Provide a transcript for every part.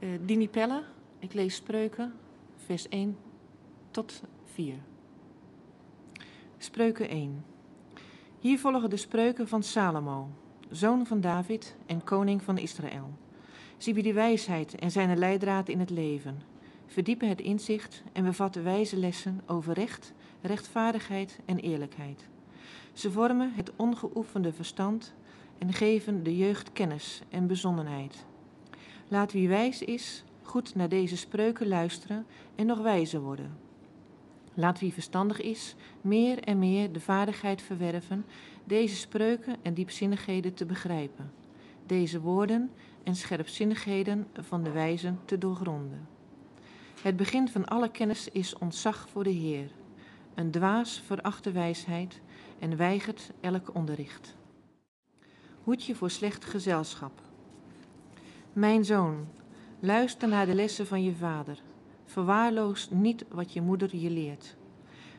Uh, Dini Pelle, ik lees Spreuken, vers 1 tot 4. Spreuken 1. Hier volgen de spreuken van Salomo, zoon van David en koning van Israël. Zie wie de wijsheid en zijn leidraad in het leven. Verdiepen het inzicht en bevatten wijze lessen over recht, rechtvaardigheid en eerlijkheid. Ze vormen het ongeoefende verstand en geven de jeugd kennis en bezonnenheid. Laat wie wijs is goed naar deze spreuken luisteren en nog wijzer worden. Laat wie verstandig is meer en meer de vaardigheid verwerven deze spreuken en diepzinnigheden te begrijpen, deze woorden en scherpzinnigheden van de wijzen te doorgronden. Het begin van alle kennis is ontzag voor de Heer. Een dwaas veracht de wijsheid en weigert elk onderricht. Hoed je voor slecht gezelschap. Mijn zoon, luister naar de lessen van je vader. Verwaarloos niet wat je moeder je leert.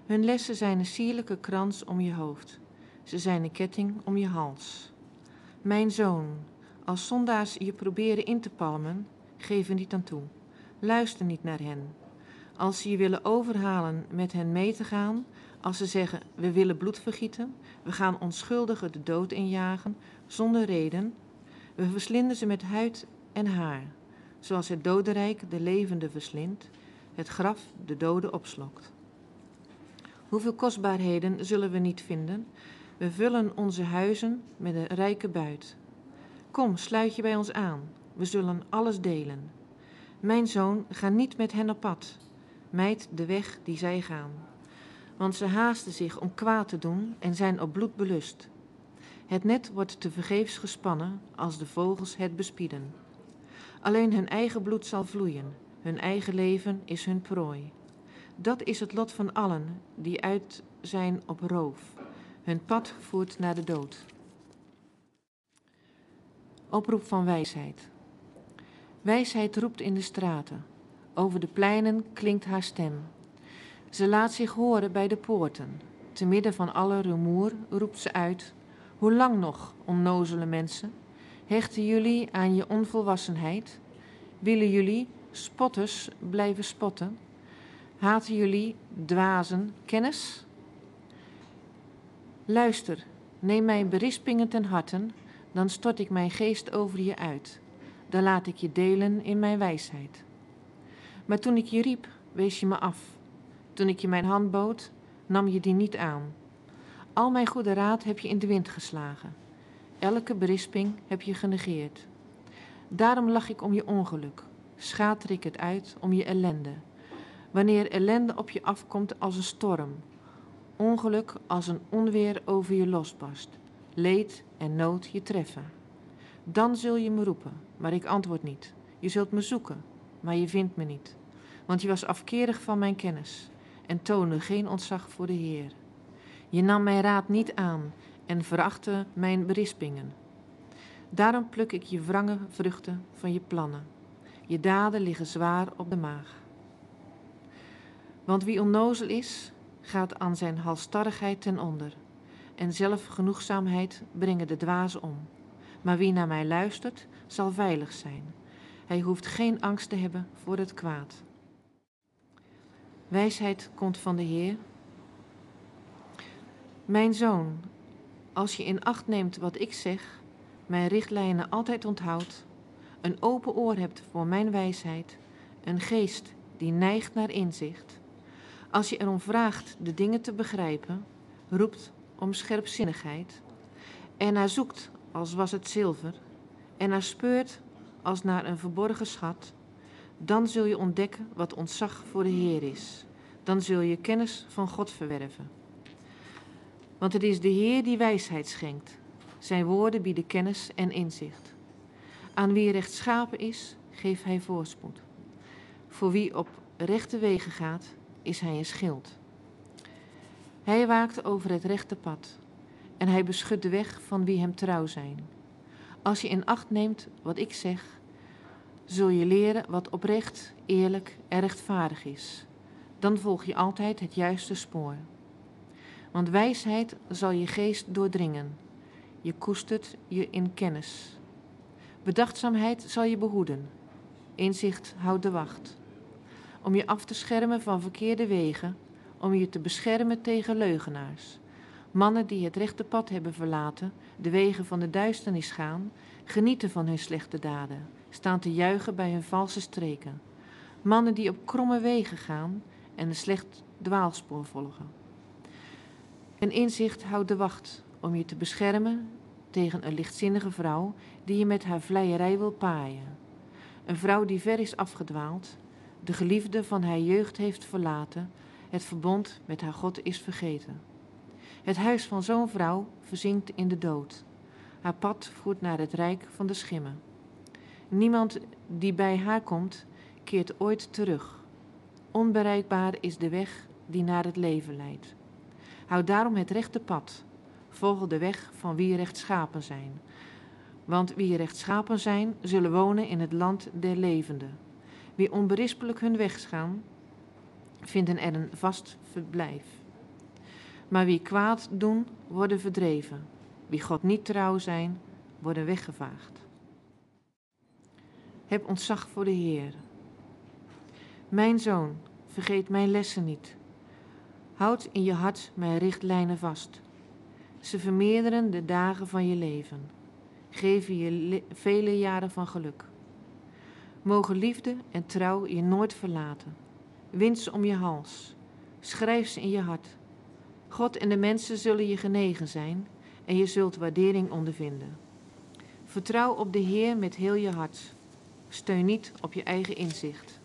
Hun lessen zijn een sierlijke krans om je hoofd. Ze zijn een ketting om je hals. Mijn zoon, als zondaars je proberen in te palmen, geef er niet aan toe. Luister niet naar hen. Als ze je willen overhalen met hen mee te gaan, als ze zeggen: We willen bloed vergieten, we gaan onschuldigen de dood injagen, zonder reden, we verslinden ze met huid en haar, zoals het dodenrijk de levende verslindt, het graf de doden opslokt. Hoeveel kostbaarheden zullen we niet vinden? We vullen onze huizen met een rijke buit. Kom, sluit je bij ons aan. We zullen alles delen. Mijn zoon, ga niet met hen op pad. Mijd de weg die zij gaan. Want ze haasten zich om kwaad te doen en zijn op bloed belust. Het net wordt te vergeefs gespannen als de vogels het bespieden. Alleen hun eigen bloed zal vloeien, hun eigen leven is hun prooi. Dat is het lot van allen die uit zijn op roof. Hun pad voert naar de dood. Oproep van wijsheid. Wijsheid roept in de straten. Over de pleinen klinkt haar stem. Ze laat zich horen bij de poorten. Te midden van alle rumoer roept ze uit: Hoe lang nog, onnozele mensen? Hechten jullie aan je onvolwassenheid? Willen jullie, spotters, blijven spotten? Haten jullie, dwazen, kennis? Luister, neem mijn berispingen ten harten, dan stort ik mijn geest over je uit. Dan laat ik je delen in mijn wijsheid. Maar toen ik je riep, wees je me af. Toen ik je mijn hand bood, nam je die niet aan. Al mijn goede raad heb je in de wind geslagen. Elke berisping heb je genegeerd. Daarom lach ik om je ongeluk, schater ik het uit om je ellende. Wanneer ellende op je afkomt als een storm, ongeluk als een onweer over je losbarst, leed en nood je treffen. Dan zul je me roepen, maar ik antwoord niet. Je zult me zoeken, maar je vindt me niet. Want je was afkerig van mijn kennis en toonde geen ontzag voor de Heer. Je nam mijn raad niet aan en verachtte mijn berispingen. Daarom pluk ik je wrange vruchten van je plannen. Je daden liggen zwaar op de maag. Want wie onnozel is, gaat aan zijn halstarrigheid ten onder. En zelfgenoegzaamheid brengen de dwazen om. Maar wie naar mij luistert, zal veilig zijn. Hij hoeft geen angst te hebben voor het kwaad. Wijsheid komt van de Heer. Mijn zoon, als je in acht neemt wat ik zeg, mijn richtlijnen altijd onthoudt, een open oor hebt voor mijn wijsheid, een geest die neigt naar inzicht, als je erom vraagt de dingen te begrijpen, roept om scherpzinnigheid, en naar zoekt als was het zilver, en naar speurt als naar een verborgen schat, dan zul je ontdekken wat ontzag voor de Heer is. Dan zul je kennis van God verwerven. Want het is de Heer die wijsheid schenkt. Zijn woorden bieden kennis en inzicht. Aan wie rechtschapen is, geeft hij voorspoed. Voor wie op rechte wegen gaat, is hij een schild. Hij waakt over het rechte pad en hij beschut de weg van wie hem trouw zijn. Als je in acht neemt wat ik zeg, zul je leren wat oprecht, eerlijk en rechtvaardig is. Dan volg je altijd het juiste spoor. Want wijsheid zal je geest doordringen. Je koestert je in kennis. Bedachtzaamheid zal je behoeden. inzicht houdt de wacht. Om je af te schermen van verkeerde wegen, om je te beschermen tegen leugenaars. Mannen die het rechte pad hebben verlaten, de wegen van de duisternis gaan, genieten van hun slechte daden, staan te juichen bij hun valse streken. Mannen die op kromme wegen gaan en een slecht dwaalspoor volgen. Een inzicht houdt de wacht om je te beschermen tegen een lichtzinnige vrouw die je met haar vleierij wil paaien. Een vrouw die ver is afgedwaald, de geliefde van haar jeugd heeft verlaten, het verbond met haar God is vergeten. Het huis van zo'n vrouw verzinkt in de dood. Haar pad voert naar het rijk van de schimmen. Niemand die bij haar komt, keert ooit terug. Onbereikbaar is de weg die naar het leven leidt. Houd daarom het rechte pad. Volg de weg van wie rechtschapen zijn. Want wie rechtschapen zijn, zullen wonen in het land der levenden. Wie onberispelijk hun weg gaan, vinden er een vast verblijf. Maar wie kwaad doen, worden verdreven. Wie God niet trouw zijn, worden weggevaagd. Heb ontzag voor de Heer. Mijn zoon, vergeet mijn lessen niet. Houd in je hart mijn richtlijnen vast. Ze vermeerderen de dagen van je leven, geven je vele jaren van geluk. Mogen liefde en trouw je nooit verlaten. Wind ze om je hals, schrijf ze in je hart. God en de mensen zullen je genegen zijn en je zult waardering ondervinden. Vertrouw op de Heer met heel je hart. Steun niet op je eigen inzicht.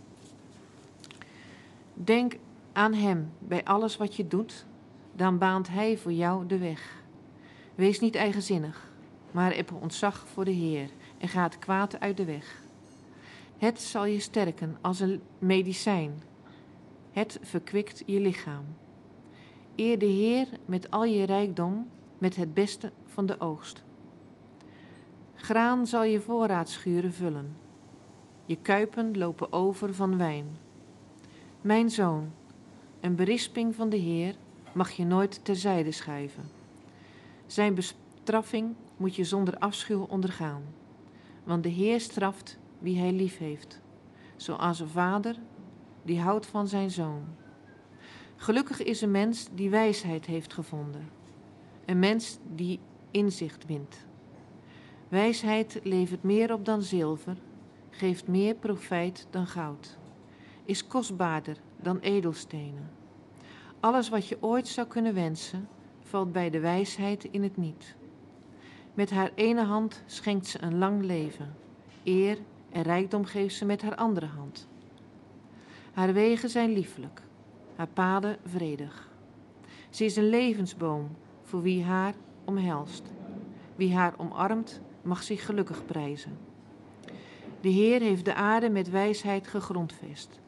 Denk aan Hem bij alles wat je doet, dan baant Hij voor jou de weg. Wees niet eigenzinnig, maar heb ontzag voor de Heer en ga het kwaad uit de weg. Het zal je sterken als een medicijn. Het verkwikt je lichaam. Eer de Heer met al je rijkdom, met het beste van de oogst. Graan zal je voorraadschuren vullen. Je kuipen lopen over van wijn. Mijn zoon, een berisping van de Heer mag je nooit terzijde schuiven. Zijn bestraffing moet je zonder afschuw ondergaan. Want de Heer straft wie hij lief heeft, zoals een vader die houdt van zijn zoon. Gelukkig is een mens die wijsheid heeft gevonden, een mens die inzicht wint. Wijsheid levert meer op dan zilver, geeft meer profijt dan goud, is kostbaarder dan edelstenen. Alles wat je ooit zou kunnen wensen, valt bij de wijsheid in het niet. Met haar ene hand schenkt ze een lang leven, eer en rijkdom geeft ze met haar andere hand. Haar wegen zijn lieflijk, haar paden vredig. Ze is een levensboom voor wie haar omhelst. Wie haar omarmt, mag zich gelukkig prijzen. De Heer heeft de aarde met wijsheid gegrondvest,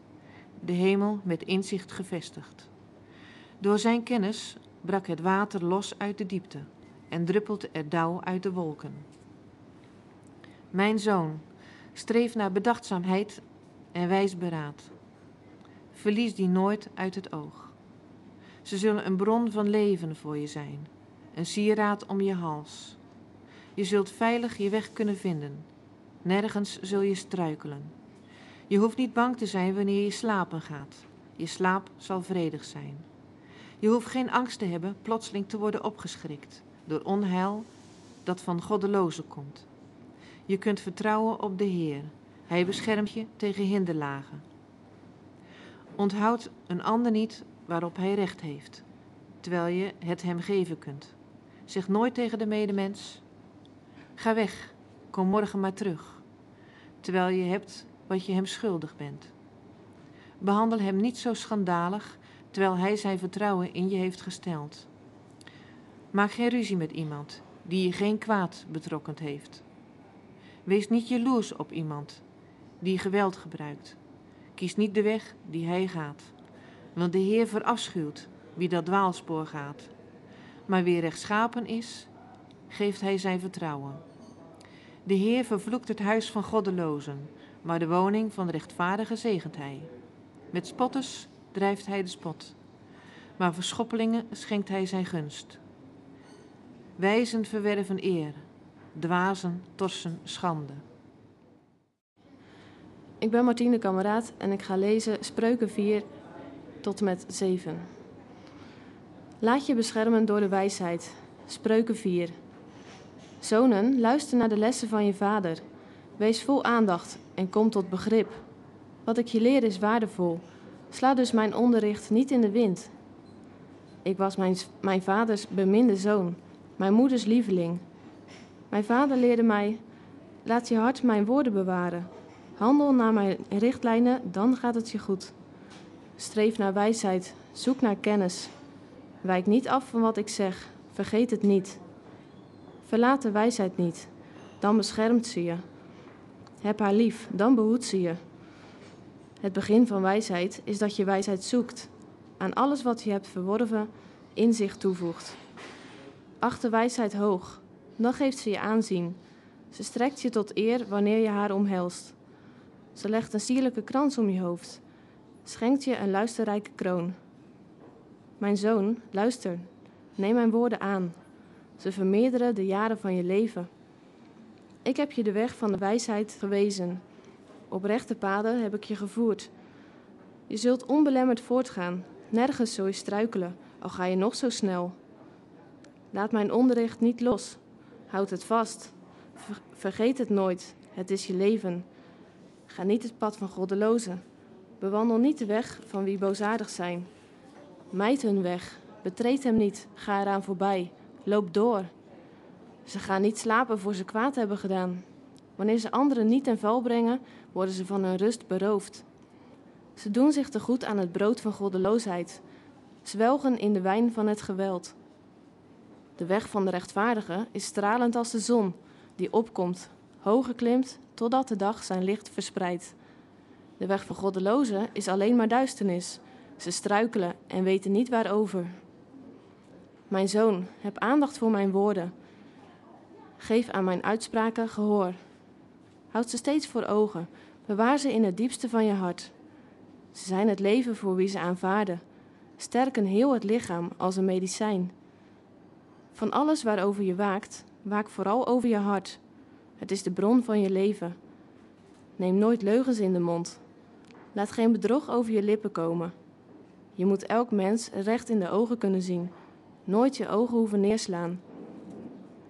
de hemel met inzicht gevestigd. Door zijn kennis brak het water los uit de diepte en druppelt er dauw uit de wolken. Mijn zoon, streef naar bedachtzaamheid en wijs beraad. Verlies die nooit uit het oog. Ze zullen een bron van leven voor je zijn, een sieraad om je hals. Je zult veilig je weg kunnen vinden. Nergens zul je struikelen. Je hoeft niet bang te zijn wanneer je slapen gaat. Je slaap zal vredig zijn. Je hoeft geen angst te hebben plotseling te worden opgeschrikt door onheil dat van goddelozen komt. Je kunt vertrouwen op de Heer. Hij beschermt je tegen hinderlagen. Onthoud een ander niet waarop hij recht heeft, terwijl je het hem geven kunt. Zeg nooit tegen de medemens: Ga weg, kom morgen maar terug, terwijl je hebt wat je hem schuldig bent. Behandel hem niet zo schandalig terwijl hij zijn vertrouwen in je heeft gesteld. Maak geen ruzie met iemand die je geen kwaad betrokkend heeft. Wees niet jaloers op iemand die geweld gebruikt. Kies niet de weg die hij gaat, want de Heer verafschuwt wie dat dwaalspoor gaat. Maar wie rechtschapen is, geeft hij zijn vertrouwen. De Heer vervloekt het huis van goddelozen, maar de woning van de rechtvaardigen zegent hij. Met spotters drijft hij de spot, maar verschoppelingen schenkt hij zijn gunst. Wijzen verwerven eer, dwazen torsen schande. ik ben Martine Kameraad en ik ga lezen Spreuken 4 tot met 7. Laat je beschermen door de wijsheid. Spreuken 4. Zonen, luister naar de lessen van je vader. Wees vol aandacht en kom tot begrip. Wat ik je leer is waardevol. Sla dus mijn onderricht niet in de wind. Ik was mijn, mijn vaders beminde zoon, mijn moeders lieveling. Mijn vader leerde mij: laat je hart mijn woorden bewaren. Handel naar mijn richtlijnen, dan gaat het je goed. Streef naar wijsheid, zoek naar kennis. Wijk niet af van wat ik zeg, vergeet het niet. Verlaat de wijsheid niet, dan beschermt ze je. Heb haar lief, dan behoedt ze je. Het begin van wijsheid is dat je wijsheid zoekt, aan alles wat je hebt verworven inzicht toevoegt. Acht de wijsheid hoog, dan geeft ze je aanzien. Ze strekt je tot eer wanneer je haar omhelst. Ze legt een sierlijke krans om je hoofd, schenkt je een luisterrijke kroon. Mijn zoon, luister, neem mijn woorden aan. Ze vermeerderen de jaren van je leven. Ik heb je de weg van de wijsheid gewezen. Op rechte paden heb ik je gevoerd. Je zult onbelemmerd voortgaan, nergens zul je struikelen, al ga je nog zo snel. Laat mijn onderricht niet los. Houd het vast. Vergeet het nooit. Het is je leven. Ga niet het pad van goddelozen. Bewandel niet de weg van wie boosaardig zijn. Mijd hun weg. Betreed hem niet. Ga eraan voorbij. Loop door. Ze gaan niet slapen voor ze kwaad hebben gedaan. Wanneer ze anderen niet ten val brengen, worden ze van hun rust beroofd. Ze doen zich te goed aan het brood van goddeloosheid, zwelgen in de wijn van het geweld. De weg van de rechtvaardige is stralend als de zon, die opkomt, hoger klimt, totdat de dag zijn licht verspreidt. De weg van goddelozen is alleen maar duisternis. Ze struikelen en weten niet waarover. Mijn zoon, heb aandacht voor mijn woorden. Geef aan mijn uitspraken gehoor. Houd ze steeds voor ogen. Bewaar ze in het diepste van je hart. Ze zijn het leven voor wie ze aanvaarden. Sterken heel het lichaam als een medicijn. Van alles waarover je waakt, waak vooral over je hart. Het is de bron van je leven. Neem nooit leugens in de mond. Laat geen bedrog over je lippen komen. Je moet elk mens recht in de ogen kunnen zien. Nooit je ogen hoeven neerslaan.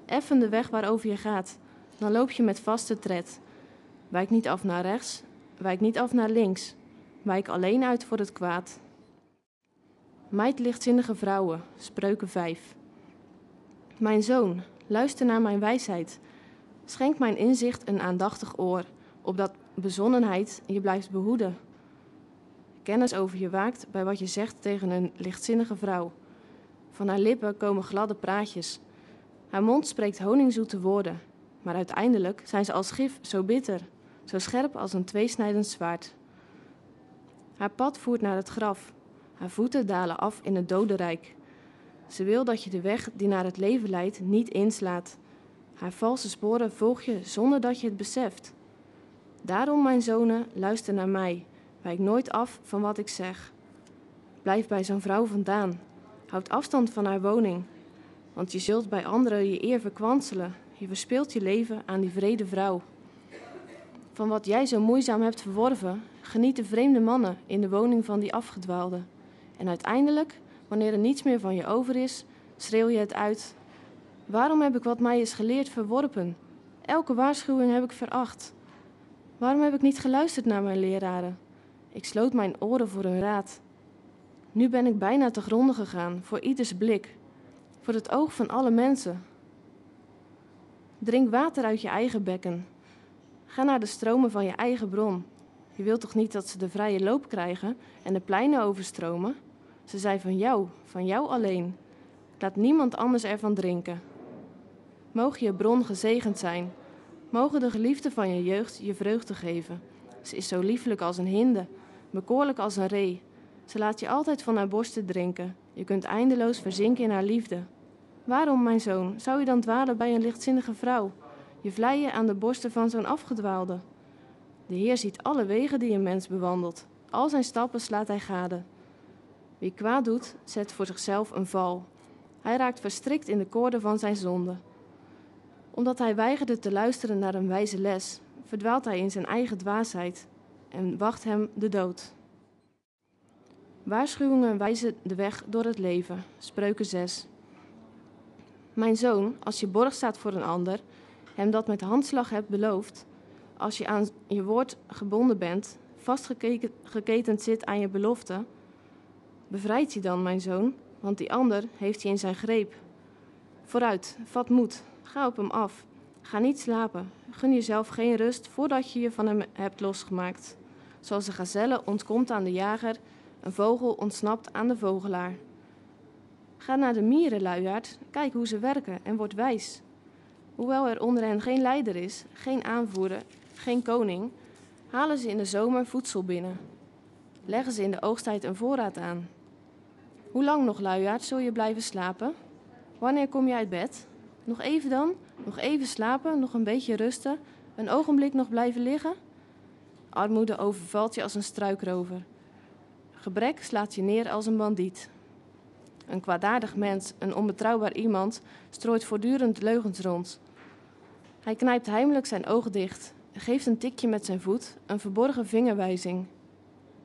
Effen de weg waarover je gaat, dan loop je met vaste tred. Wijk niet af naar rechts, wijk niet af naar links. Wijk alleen uit voor het kwaad. Meid lichtzinnige vrouwen, spreuken 5. Mijn zoon, luister naar mijn wijsheid. Schenk mijn inzicht een aandachtig oor, opdat bezonnenheid je blijft behoeden. Kennis over je waakt bij wat je zegt tegen een lichtzinnige vrouw. Van haar lippen komen gladde praatjes. Haar mond spreekt honingzoete woorden, maar uiteindelijk zijn ze als gif zo bitter, zo scherp als een tweesnijdend zwaard. Haar pad voert naar het graf, haar voeten dalen af in het dodenrijk. Ze wil dat je de weg die naar het leven leidt niet inslaat. Haar valse sporen volg je zonder dat je het beseft. Daarom, mijn zonen, luister naar mij. Wijk nooit af van wat ik zeg. Blijf bij zo'n vrouw vandaan. Houd afstand van haar woning. Want je zult bij anderen je eer verkwanselen. Je verspeelt je leven aan die vrede vrouw. Van wat jij zo moeizaam hebt verworven, genieten vreemde mannen in de woning van die afgedwaalde. En uiteindelijk, wanneer er niets meer van je over is, schreeuw je het uit. Waarom heb ik wat mij is geleerd verworpen? Elke waarschuwing heb ik veracht. Waarom heb ik niet geluisterd naar mijn leraren? Ik sloot mijn oren voor hun raad. Nu ben ik bijna te gronden gegaan voor ieders blik, voor het oog van alle mensen. Drink water uit je eigen bekken. Ga naar de stromen van je eigen bron. Je wilt toch niet dat ze de vrije loop krijgen en de pleinen overstromen? Ze zijn van jou, van jou alleen. Laat niemand anders ervan drinken. Mogen je bron gezegend zijn. Mogen de geliefde van je jeugd je vreugde geven. Ze is zo liefelijk als een hinde, bekoorlijk als een ree. Ze laat je altijd van haar borsten drinken. Je kunt eindeloos verzinken in haar liefde. Waarom, mijn zoon, zou je dan dwalen bij een lichtzinnige vrouw? Je vleien aan de borsten van zo'n afgedwaalde. De Heer ziet alle wegen die een mens bewandelt. Al zijn stappen slaat hij gade. Wie kwaad doet, zet voor zichzelf een val. Hij raakt verstrikt in de koorden van zijn zonde. Omdat hij weigerde te luisteren naar een wijze les, verdwaalt hij in zijn eigen dwaasheid en wacht hem de dood. Waarschuwingen wijzen de weg door het leven. Spreuken 6. Mijn zoon, als je borg staat voor een ander, hem dat met handslag hebt beloofd, als je aan je woord gebonden bent, vastgeketend zit aan je belofte, bevrijd je dan, mijn zoon, want die ander heeft je in zijn greep. Vooruit, vat moed, ga op hem af. Ga niet slapen, gun jezelf geen rust voordat je je van hem hebt losgemaakt. Zoals de gazelle ontkomt aan de jager, een vogel ontsnapt aan de vogelaar. Ga naar de mieren, luiaard, kijk hoe ze werken en word wijs. Hoewel er onder hen geen leider is, geen aanvoerder, geen koning, halen ze in de zomer voedsel binnen. Leggen ze in de oogsttijd een voorraad aan. Hoe lang nog, luiaard, zul je blijven slapen? Wanneer kom je uit bed? Nog even dan? Nog even slapen, nog een beetje rusten, een ogenblik nog blijven liggen? Armoede overvalt je als een struikrover. Gebrek slaat je neer als een bandiet. Een kwaadaardig mens, een onbetrouwbaar iemand, strooit voortdurend leugens rond. Hij knijpt heimelijk zijn ogen dicht, geeft een tikje met zijn voet, een verborgen vingerwijzing.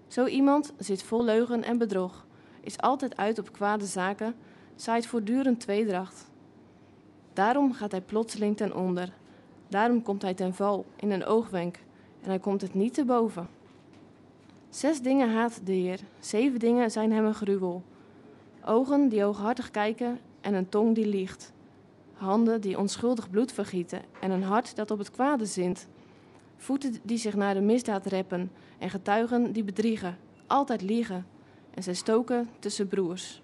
Zo iemand zit vol leugen en bedrog, is altijd uit op kwade zaken, zaait voortdurend tweedracht. Daarom gaat hij plotseling ten onder. Daarom komt hij ten val in een oogwenk en hij komt het niet te boven. Zes dingen haat de Heer, zeven dingen zijn hem een gruwel. Ogen die hooghartig kijken en een tong die liegt. Handen die onschuldig bloed vergieten en een hart dat op het kwade zint. Voeten die zich naar de misdaad reppen en getuigen die bedriegen, altijd liegen. En zij stoken tussen broers.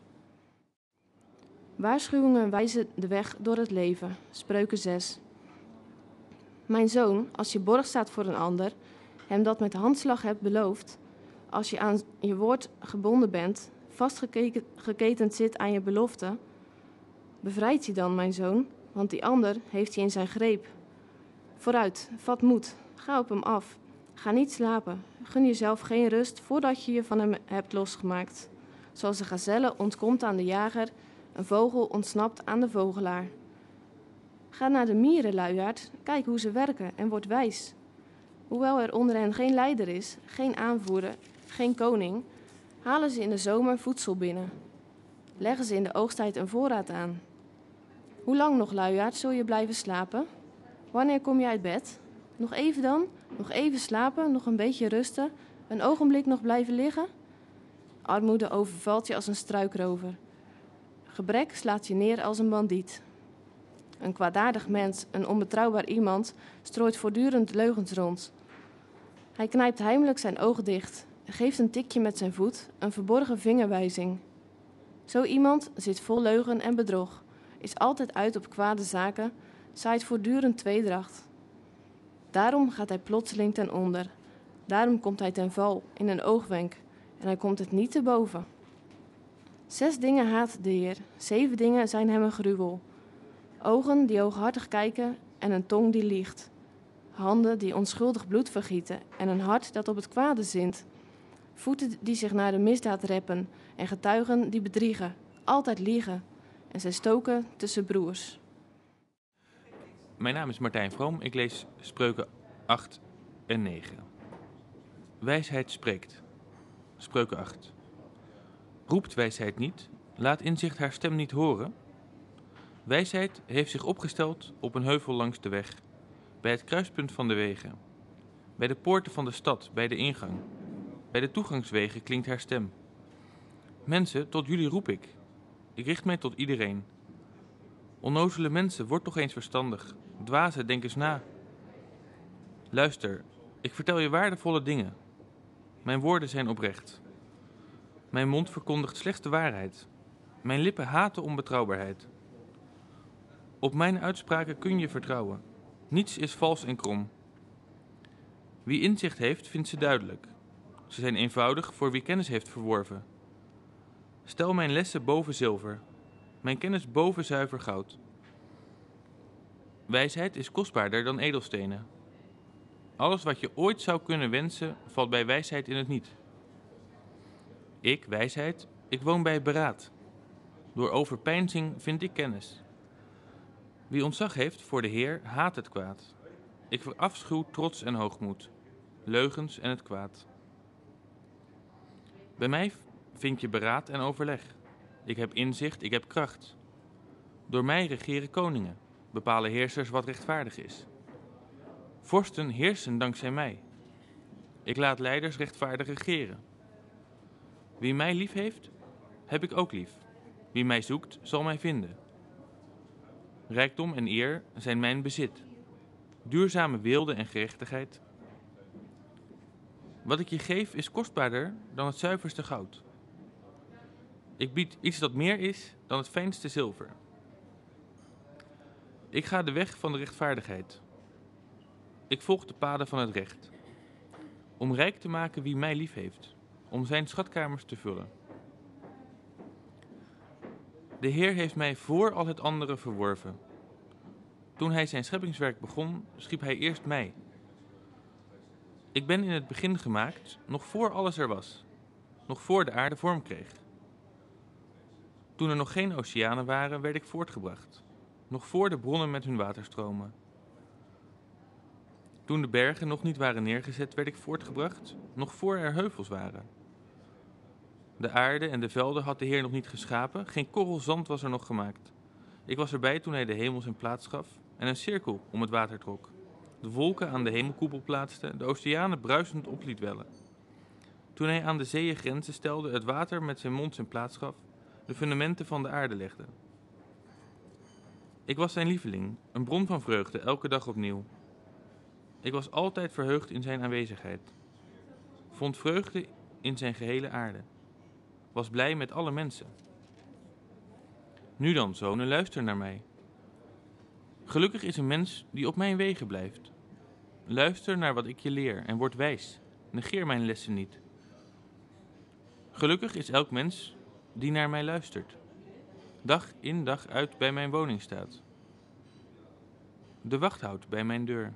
Waarschuwingen wijzen de weg door het leven. Spreuken 6. Mijn zoon, als je borg staat voor een ander, hem dat met handslag hebt beloofd, als je aan je woord gebonden bent, vastgeketend zit aan je belofte, bevrijd je dan, mijn zoon, want die ander heeft je in zijn greep. Vooruit, vat moed, ga op hem af. Ga niet slapen, gun jezelf geen rust voordat je je van hem hebt losgemaakt. Zoals de gazelle ontkomt aan de jager, een vogel ontsnapt aan de vogelaar. Ga naar de mieren, luiaard, kijk hoe ze werken en word wijs. Hoewel er onder hen geen leider is, geen aanvoerder, geen koning, halen ze in de zomer voedsel binnen. Leggen ze in de oogsttijd een voorraad aan. Hoe lang nog, luiaard, zul je blijven slapen? Wanneer kom je uit bed? Nog even dan? Nog even slapen, nog een beetje rusten, een ogenblik nog blijven liggen? Armoede overvalt je als een struikrover. Gebrek slaat je neer als een bandiet. Een kwaadaardig mens, een onbetrouwbaar iemand, strooit voortdurend leugens rond. Hij knijpt heimelijk zijn ogen dicht, geeft een tikje met zijn voet, een verborgen vingerwijzing. Zo iemand zit vol leugen en bedrog, is altijd uit op kwade zaken, zaait voortdurend tweedracht. Daarom gaat hij plotseling ten onder. Daarom komt hij ten val in een oogwenk en hij komt het niet te boven. Zes dingen haat de Heer, zeven dingen zijn hem een gruwel. Ogen die hooghartig kijken en een tong die liegt. Handen die onschuldig bloed vergieten en een hart dat op het kwade zint. Voeten die zich naar de misdaad reppen en getuigen die bedriegen, altijd liegen. En zij stoken tussen broers. Mijn naam is Martijn Vroom. Ik lees spreuken 8 en 9. Wijsheid spreekt. Spreuken 8. Roept wijsheid niet, laat inzicht haar stem niet horen. Wijsheid heeft zich opgesteld op een heuvel langs de weg, bij het kruispunt van de wegen. Bij de poorten van de stad, bij de ingang. Bij de toegangswegen klinkt haar stem. Mensen, tot jullie roep ik. Ik richt mij tot iedereen. Onnozele mensen, word toch eens verstandig. Dwazen, denk eens na. Luister, ik vertel je waardevolle dingen. Mijn woorden zijn oprecht. Mijn mond verkondigt slechts de waarheid. Mijn lippen haten onbetrouwbaarheid. Op mijn uitspraken kun je vertrouwen. Niets is vals en krom. Wie inzicht heeft, vindt ze duidelijk. Ze zijn eenvoudig voor wie kennis heeft verworven. Stel mijn lessen boven zilver, mijn kennis boven zuiver goud. Wijsheid is kostbaarder dan edelstenen. Alles wat je ooit zou kunnen wensen, valt bij wijsheid in het niet. Ik, wijsheid, ik woon bij beraad. Door overpeinzing vind ik kennis. Wie ontzag heeft voor de Heer, haat het kwaad. Ik verafschuw trots en hoogmoed. leugens en het kwaad. Bij mij vind je beraad en overleg. Ik heb inzicht, ik heb kracht. Door mij regeren koningen, bepalen heersers wat rechtvaardig is. Vorsten heersen dankzij mij. Ik laat leiders rechtvaardig regeren. Wie mij lief heeft, heb ik ook lief. Wie mij zoekt, zal mij vinden. Rijkdom en eer zijn mijn bezit. Duurzame weelde en gerechtigheid. Wat ik je geef is kostbaarder dan het zuiverste goud. Ik bied iets dat meer is dan het fijnste zilver. Ik ga de weg van de rechtvaardigheid. Ik volg de paden van het recht. Om rijk te maken wie mij lief heeft, om zijn schatkamers te vullen. De Heer heeft mij voor al het andere verworven. Toen hij zijn scheppingswerk begon, schiep hij eerst mij. Ik ben in het begin gemaakt, nog voor alles er was, nog voor de aarde vorm kreeg. Toen er nog geen oceanen waren, werd ik voortgebracht, nog voor de bronnen met hun waterstromen. Toen de bergen nog niet waren neergezet, werd ik voortgebracht, nog voor er heuvels waren. De aarde en de velden had de Heer nog niet geschapen, geen korrel zand was er nog gemaakt. Ik was erbij toen hij de hemel zijn plaats gaf en een cirkel om het water trok. De wolken aan de hemelkoepel plaatste, de oceanen bruisend op liet wellen. Toen hij aan de zeeën grenzen stelde, het water met zijn mond zijn plaats gaf, de fundamenten van de aarde legde. Ik was zijn lieveling, een bron van vreugde, elke dag opnieuw. Ik was altijd verheugd in zijn aanwezigheid. Vond vreugde in zijn gehele aarde. Was blij met alle mensen. Nu dan, zonen, luister naar mij. Gelukkig is een mens die op mijn wegen blijft. Luister naar wat ik je leer en word wijs. Negeer mijn lessen niet. Gelukkig is elk mens die naar mij luistert. Dag in dag uit bij mijn woning staat. De wacht houdt bij mijn deur.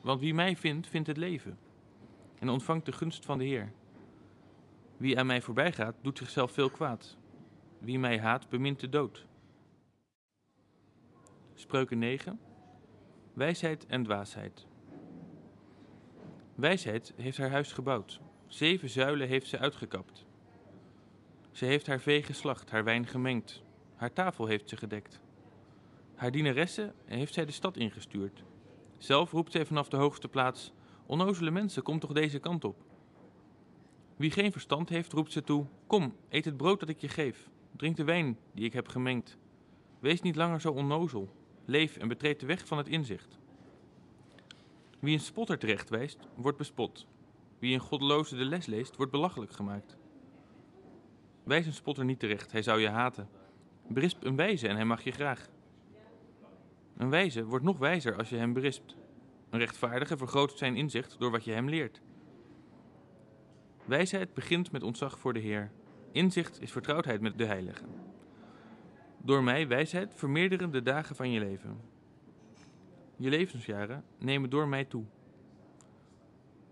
Want wie mij vindt, vindt het leven en ontvangt de gunst van de Heer. Wie aan mij voorbij gaat, doet zichzelf veel kwaad. Wie mij haat, bemint de dood. Spreuken 9. Wijsheid en dwaasheid. Wijsheid heeft haar huis gebouwd. Zeven zuilen heeft ze uitgekapt. Ze heeft haar vee geslacht, haar wijn gemengd. Haar tafel heeft ze gedekt. Haar dienaressen heeft zij de stad ingestuurd. Zelf roept zij vanaf de hoogste plaats: Onnozele mensen, kom toch deze kant op. Wie geen verstand heeft, roept ze toe: Kom, eet het brood dat ik je geef. Drink de wijn die ik heb gemengd. Wees niet langer zo onnozel. Leef en betreed de weg van het inzicht. Wie een spotter terecht wijst, wordt bespot. Wie een goddeloze de les leest, wordt belachelijk gemaakt. Wijs een spotter niet terecht, hij zou je haten. Berisp een wijze en hij mag je graag. Een wijze wordt nog wijzer als je hem berispt. Een rechtvaardige vergroot zijn inzicht door wat je hem leert. Wijsheid begint met ontzag voor de Heer. Inzicht is vertrouwdheid met de Heilige. Door mij, wijsheid, vermeerderen de dagen van je leven. Je levensjaren nemen door mij toe.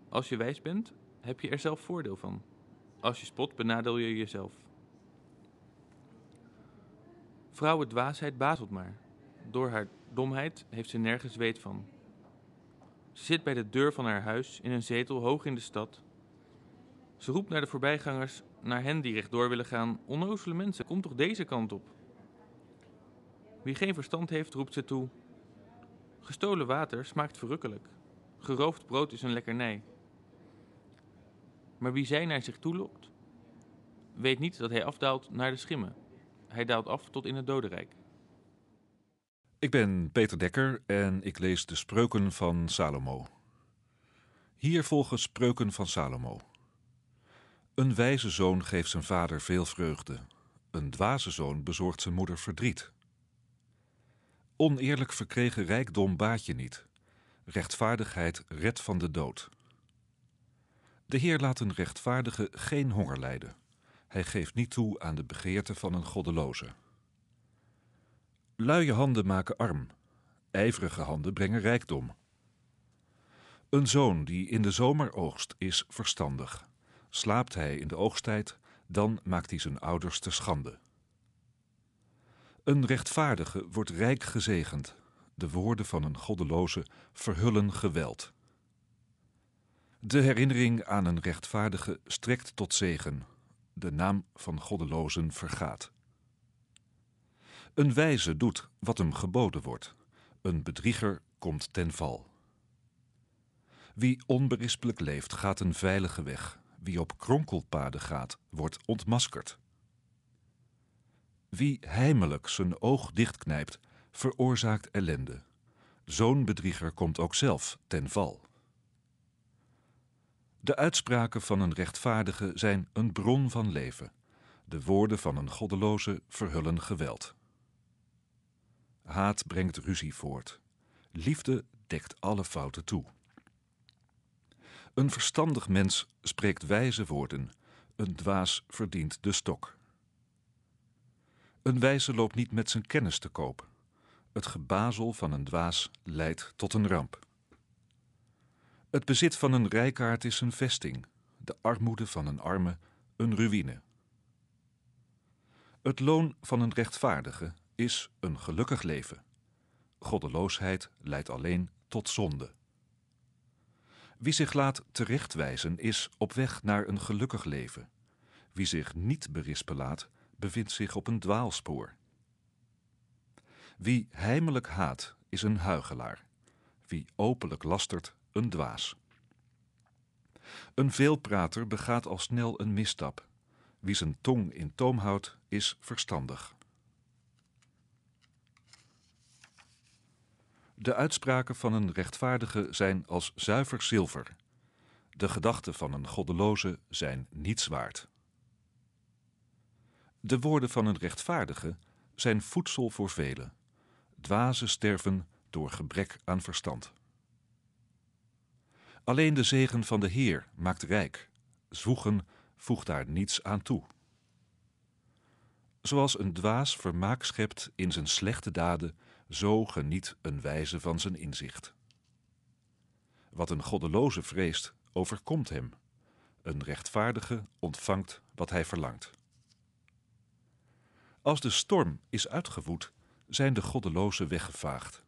Als je wijs bent, heb je er zelf voordeel van. Als je spot, benadeel je jezelf. Vrouwen dwaasheid bazelt maar. Door haar domheid heeft ze nergens weet van. Ze zit bij de deur van haar huis in een zetel hoog in de stad. Ze roept naar de voorbijgangers, naar hen die rechtdoor willen gaan: Onnozele mensen, kom toch deze kant op. Wie geen verstand heeft, roept ze toe: Gestolen water smaakt verrukkelijk. Geroofd brood is een lekkernij. Maar wie zij naar zich toe lokt, weet niet dat hij afdaalt naar de schimmen. Hij daalt af tot in het dodenrijk. Ik ben Peter Dekker en ik lees de spreuken van Salomo. Hier volgen spreuken van Salomo. Een wijze zoon geeft zijn vader veel vreugde. Een dwaze zoon bezorgt zijn moeder verdriet. Oneerlijk verkregen rijkdom baat je niet. Rechtvaardigheid redt van de dood. De Heer laat een rechtvaardige geen honger lijden. Hij geeft niet toe aan de begeerte van een goddeloze. Luie handen maken arm, ijverige handen brengen rijkdom. Een zoon die in de zomer oogst is verstandig. Slaapt hij in de oogsttijd, dan maakt hij zijn ouders te schande. Een rechtvaardige wordt rijk gezegend. De woorden van een goddeloze verhullen geweld. De herinnering aan een rechtvaardige strekt tot zegen. De naam van goddelozen vergaat. Een wijze doet wat hem geboden wordt. Een bedrieger komt ten val. Wie onberispelijk leeft, gaat een veilige weg. Wie op kronkelpaden gaat, wordt ontmaskerd. Wie heimelijk zijn oog dichtknijpt, veroorzaakt ellende. Zo'n bedrieger komt ook zelf ten val. De uitspraken van een rechtvaardige zijn een bron van leven. De woorden van een goddeloze verhullen geweld. Haat brengt ruzie voort. Liefde dekt alle fouten toe. Een verstandig mens spreekt wijze woorden. Een dwaas verdient de stok. Een wijze loopt niet met zijn kennis te koop. Het gebazel van een dwaas leidt tot een ramp. Het bezit van een rijkaard is een vesting, de armoede van een arme een ruïne. Het loon van een rechtvaardige is een gelukkig leven. Goddeloosheid leidt alleen tot zonde. Wie zich laat terechtwijzen is op weg naar een gelukkig leven. Wie zich niet berispen laat, bevindt zich op een dwaalspoor. Wie heimelijk haat, is een huigelaar. Wie openlijk lastert, een dwaas. Een veelprater begaat al snel een misstap. Wie zijn tong in toom houdt, is verstandig. De uitspraken van een rechtvaardige zijn als zuiver zilver. De gedachten van een goddeloze zijn niets waard. De woorden van een rechtvaardige zijn voedsel voor velen. Dwazen sterven door gebrek aan verstand. Alleen de zegen van de Heer maakt rijk. Zwoegen voegt daar niets aan toe. Zoals een dwaas vermaak schept in zijn slechte daden, zo geniet een wijze van zijn inzicht. Wat een goddeloze vreest, overkomt hem. Een rechtvaardige ontvangt wat hij verlangt. Als de storm is uitgewoed, zijn de goddelozen weggevaagd.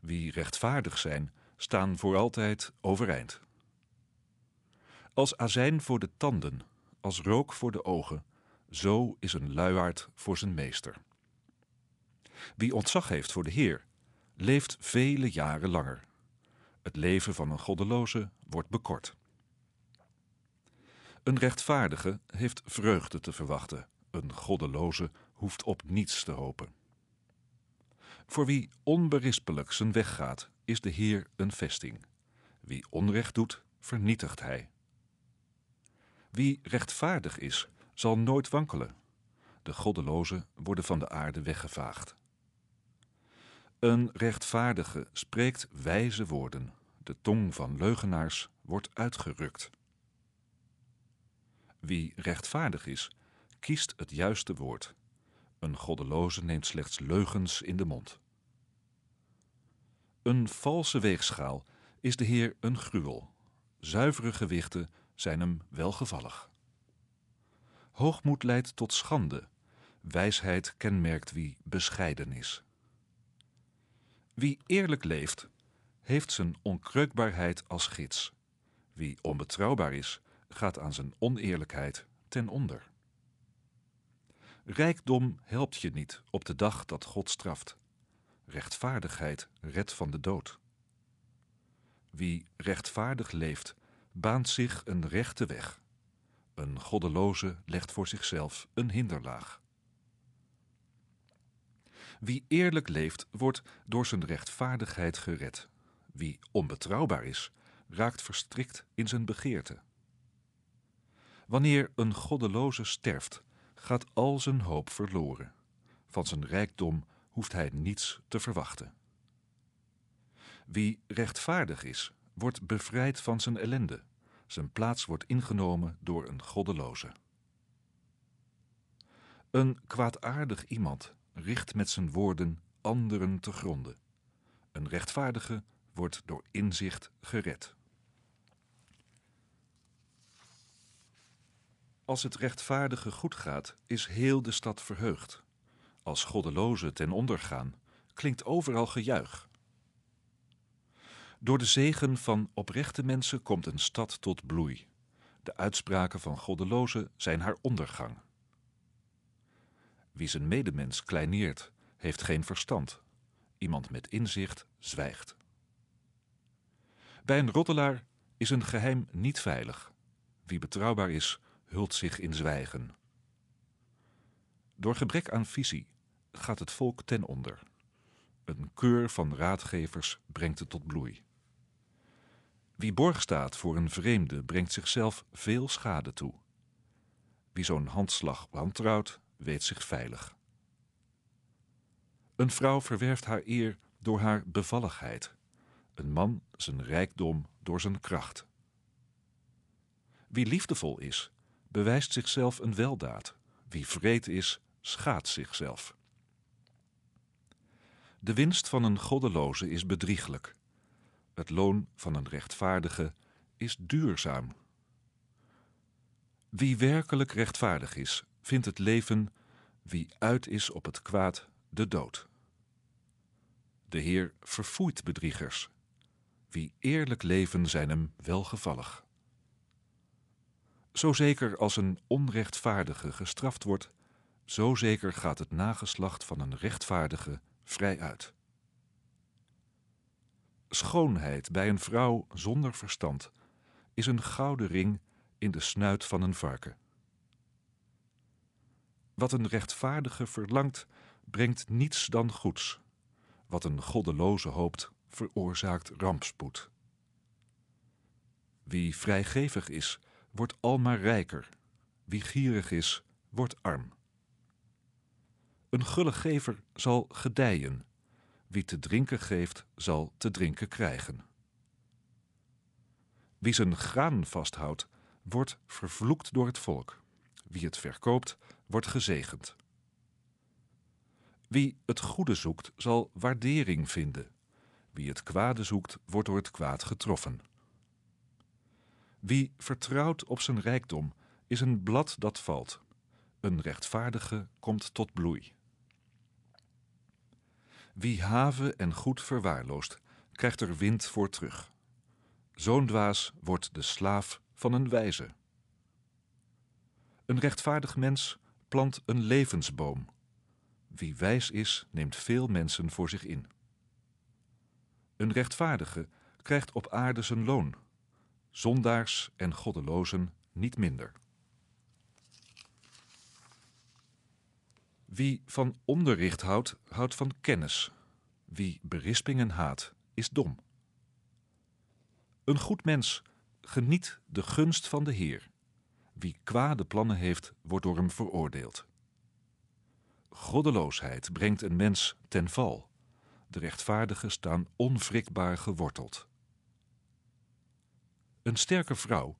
Wie rechtvaardig zijn, staan voor altijd overeind. Als azijn voor de tanden, als rook voor de ogen, zo is een luiaard voor zijn meester. Wie ontzag heeft voor de Heer, leeft vele jaren langer. Het leven van een goddeloze wordt bekort. Een rechtvaardige heeft vreugde te verwachten. Een goddeloze hoeft op niets te hopen. Voor wie onberispelijk zijn weg gaat, is de Heer een vesting. Wie onrecht doet, vernietigt hij. Wie rechtvaardig is, zal nooit wankelen. De goddelozen worden van de aarde weggevaagd. Een rechtvaardige spreekt wijze woorden. De tong van leugenaars wordt uitgerukt. Wie rechtvaardig is, kiest het juiste woord. Een goddeloze neemt slechts leugens in de mond. Een valse weegschaal is de Heer een gruwel. Zuivere gewichten zijn hem welgevallig. Hoogmoed leidt tot schande. Wijsheid kenmerkt wie bescheiden is. Wie eerlijk leeft, heeft zijn onkreukbaarheid als gids. Wie onbetrouwbaar is, gaat aan zijn oneerlijkheid ten onder. Rijkdom helpt je niet op de dag dat God straft. Rechtvaardigheid redt van de dood. Wie rechtvaardig leeft, baant zich een rechte weg. Een goddeloze legt voor zichzelf een hinderlaag. Wie eerlijk leeft, wordt door zijn rechtvaardigheid gered. Wie onbetrouwbaar is, raakt verstrikt in zijn begeerte. Wanneer een goddeloze sterft, gaat al zijn hoop verloren. Van zijn rijkdom hoeft hij niets te verwachten. Wie rechtvaardig is, wordt bevrijd van zijn ellende. Zijn plaats wordt ingenomen door een goddeloze. Een kwaadaardig iemand richt met zijn woorden anderen te gronden. Een rechtvaardige wordt door inzicht gered. Als het rechtvaardige goed gaat, is heel de stad verheugd. Als goddelozen ten onder gaan, klinkt overal gejuich. Door de zegen van oprechte mensen komt een stad tot bloei. De uitspraken van goddelozen zijn haar ondergang. Wie zijn medemens kleineert, heeft geen verstand. Iemand met inzicht zwijgt. Bij een roddelaar is een geheim niet veilig. Wie betrouwbaar is, hult zich in zwijgen. Door gebrek aan visie gaat het volk ten onder. Een keur van raadgevers brengt het tot bloei. Wie borg staat voor een vreemde brengt zichzelf veel schade toe. Wie zo'n handslag wantrouwt, weet zich veilig. Een vrouw verwerft haar eer door haar bevalligheid, een man zijn rijkdom door zijn kracht. Wie liefdevol is, bewijst zichzelf een weldaad. Wie vreed is, schaadt zichzelf. De winst van een goddeloze is bedrieglijk. Het loon van een rechtvaardige is duurzaam. Wie werkelijk rechtvaardig is, vindt het leven, wie uit is op het kwaad, de dood. De Heer verfoeit bedriegers. Wie eerlijk leven zijn hem welgevallig. Zo zeker als een onrechtvaardige gestraft wordt, zo zeker gaat het nageslacht van een rechtvaardige vrij uit. Schoonheid bij een vrouw zonder verstand is een gouden ring in de snuit van een varken. Wat een rechtvaardige verlangt, brengt niets dan goeds. Wat een goddeloze hoopt, veroorzaakt rampspoed. Wie vrijgevig is, wordt almaar rijker. Wie gierig is, wordt arm. Een gulle gever zal gedijen. Wie te drinken geeft, zal te drinken krijgen. Wie zijn graan vasthoudt, wordt vervloekt door het volk. Wie het verkoopt, wordt gezegend. Wie het goede zoekt, zal waardering vinden. Wie het kwade zoekt, wordt door het kwaad getroffen. Wie vertrouwt op zijn rijkdom, is een blad dat valt. Een rechtvaardige komt tot bloei. Wie haven en goed verwaarloost, krijgt er wind voor terug. Zo'n dwaas wordt de slaaf van een wijze. Een rechtvaardig mens plant een levensboom. Wie wijs is, neemt veel mensen voor zich in. Een rechtvaardige krijgt op aarde zijn loon. Zondaars en goddelozen niet minder. Wie van onderricht houdt, houdt van kennis. Wie berispingen haat, is dom. Een goed mens geniet de gunst van de Heer. Wie kwade plannen heeft, wordt door hem veroordeeld. Goddeloosheid brengt een mens ten val. De rechtvaardigen staan onwrikbaar geworteld. Een sterke vrouw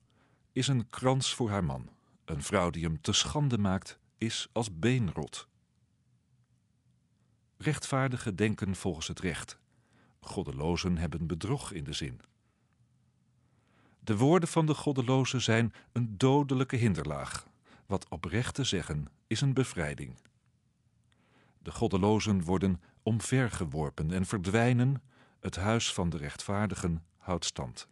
is een krans voor haar man. Een vrouw die hem te schande maakt, is als beenrot. Rechtvaardigen denken volgens het recht. Goddelozen hebben bedrog in de zin. De woorden van de goddelozen zijn een dodelijke hinderlaag. Wat oprecht te zeggen is een bevrijding. De goddelozen worden omvergeworpen en verdwijnen. Het huis van de rechtvaardigen houdt stand.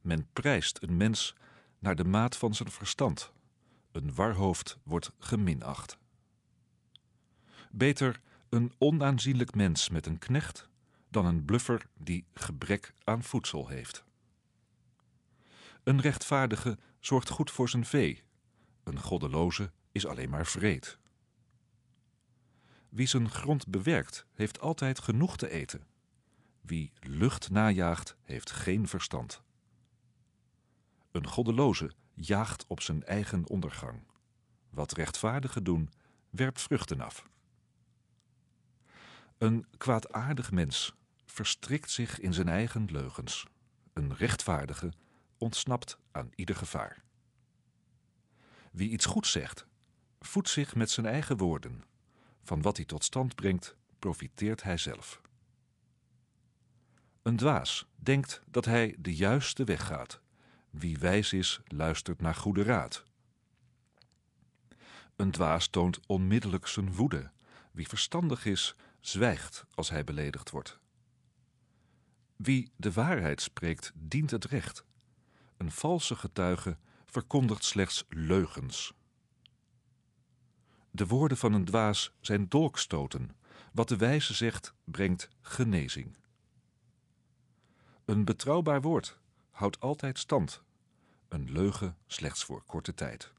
Men prijst een mens naar de maat van zijn verstand. Een warhoofd wordt geminacht. Beter een onaanzienlijk mens met een knecht dan een bluffer die gebrek aan voedsel heeft. Een rechtvaardige zorgt goed voor zijn vee. Een goddeloze is alleen maar vreed. Wie zijn grond bewerkt, heeft altijd genoeg te eten. Wie lucht najaagt, heeft geen verstand. Een goddeloze jaagt op zijn eigen ondergang. Wat rechtvaardigen doen, werpt vruchten af. Een kwaadaardig mens verstrikt zich in zijn eigen leugens. Een rechtvaardige ontsnapt aan ieder gevaar. Wie iets goeds zegt, voedt zich met zijn eigen woorden. Van wat hij tot stand brengt, profiteert hij zelf. Een dwaas denkt dat hij de juiste weg gaat. Wie wijs is, luistert naar goede raad. Een dwaas toont onmiddellijk zijn woede. Wie verstandig is, zwijgt als hij beledigd wordt. Wie de waarheid spreekt, dient het recht. Een valse getuige verkondigt slechts leugens. De woorden van een dwaas zijn dolkstoten. Wat de wijze zegt, brengt genezing. Een betrouwbaar woord houdt altijd stand. Een leugen slechts voor korte tijd.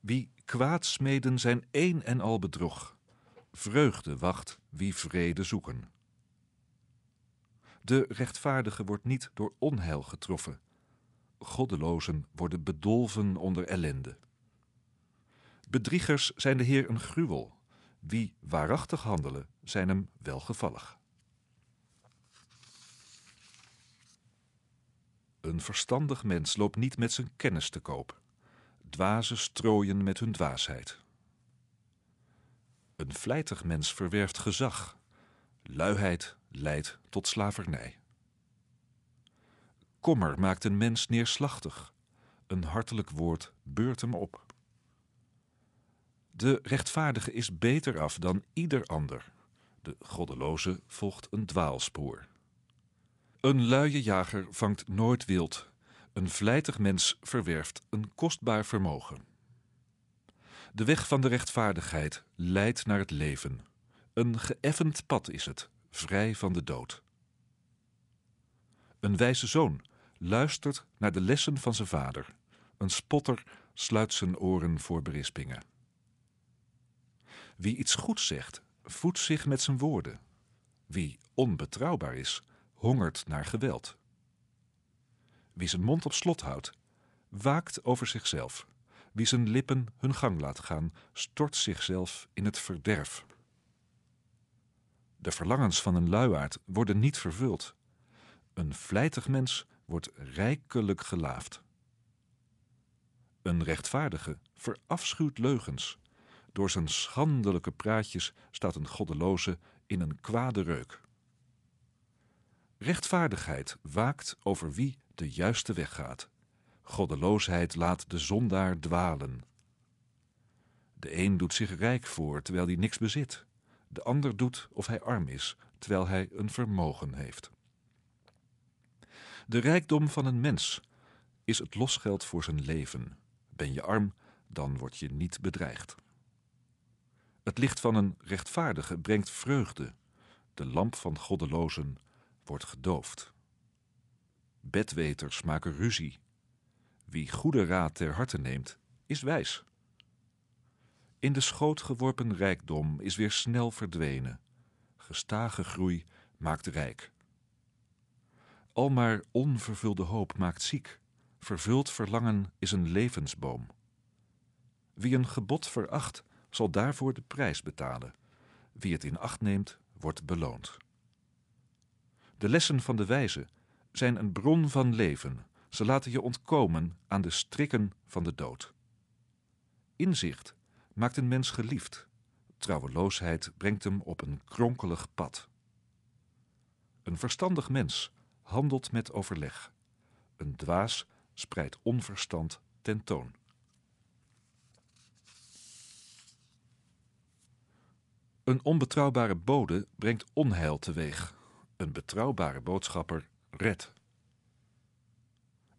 Wie kwaad smeden zijn één en al bedrog. Vreugde wacht wie vrede zoeken. De rechtvaardige wordt niet door onheil getroffen. Goddelozen worden bedolven onder ellende. Bedriegers zijn de Heer een gruwel. Wie waarachtig handelen, zijn hem welgevallig. Een verstandig mens loopt niet met zijn kennis te koop. Dwazen strooien met hun dwaasheid. Een vlijtig mens verwerft gezag. Luiheid leidt tot slavernij. Kommer maakt een mens neerslachtig. Een hartelijk woord beurt hem op. De rechtvaardige is beter af dan ieder ander. De goddeloze volgt een dwaalspoor. Een luie jager vangt nooit wild. Een vlijtig mens verwerft een kostbaar vermogen. De weg van de rechtvaardigheid leidt naar het leven. Een geëffend pad is het, vrij van de dood. Een wijze zoon luistert naar de lessen van zijn vader. Een spotter sluit zijn oren voor berispingen. Wie iets goeds zegt, voedt zich met zijn woorden. Wie onbetrouwbaar is, hongert naar geweld. Wie zijn mond op slot houdt, waakt over zichzelf. Wie zijn lippen hun gang laat gaan, stort zichzelf in het verderf. De verlangens van een luiaard worden niet vervuld. Een vlijtig mens wordt rijkelijk gelaafd. Een rechtvaardige verafschuwt leugens. Door zijn schandelijke praatjes staat een goddeloze in een kwade reuk. Rechtvaardigheid waakt over wie de juiste weg gaat. Goddeloosheid laat de zondaar dwalen. De een doet zich rijk voor terwijl hij niks bezit. De ander doet of hij arm is terwijl hij een vermogen heeft. De rijkdom van een mens is het losgeld voor zijn leven. Ben je arm, dan word je niet bedreigd. Het licht van een rechtvaardige brengt vreugde. De lamp van goddelozen wordt gedoofd. Bedweters maken ruzie. Wie goede raad ter harte neemt, is wijs. In de schoot geworpen rijkdom is weer snel verdwenen. Gestage groei maakt rijk. Almaar onvervulde hoop maakt ziek. Vervuld verlangen is een levensboom. Wie een gebod veracht, zal daarvoor de prijs betalen. Wie het in acht neemt, wordt beloond. De lessen van de wijze zijn een bron van leven. Ze laten je ontkomen aan de strikken van de dood. Inzicht maakt een mens geliefd. Trouweloosheid brengt hem op een kronkelig pad. Een verstandig mens handelt met overleg. Een dwaas spreidt onverstand tentoon. Een onbetrouwbare bode brengt onheil teweeg. Een betrouwbare boodschapper redt.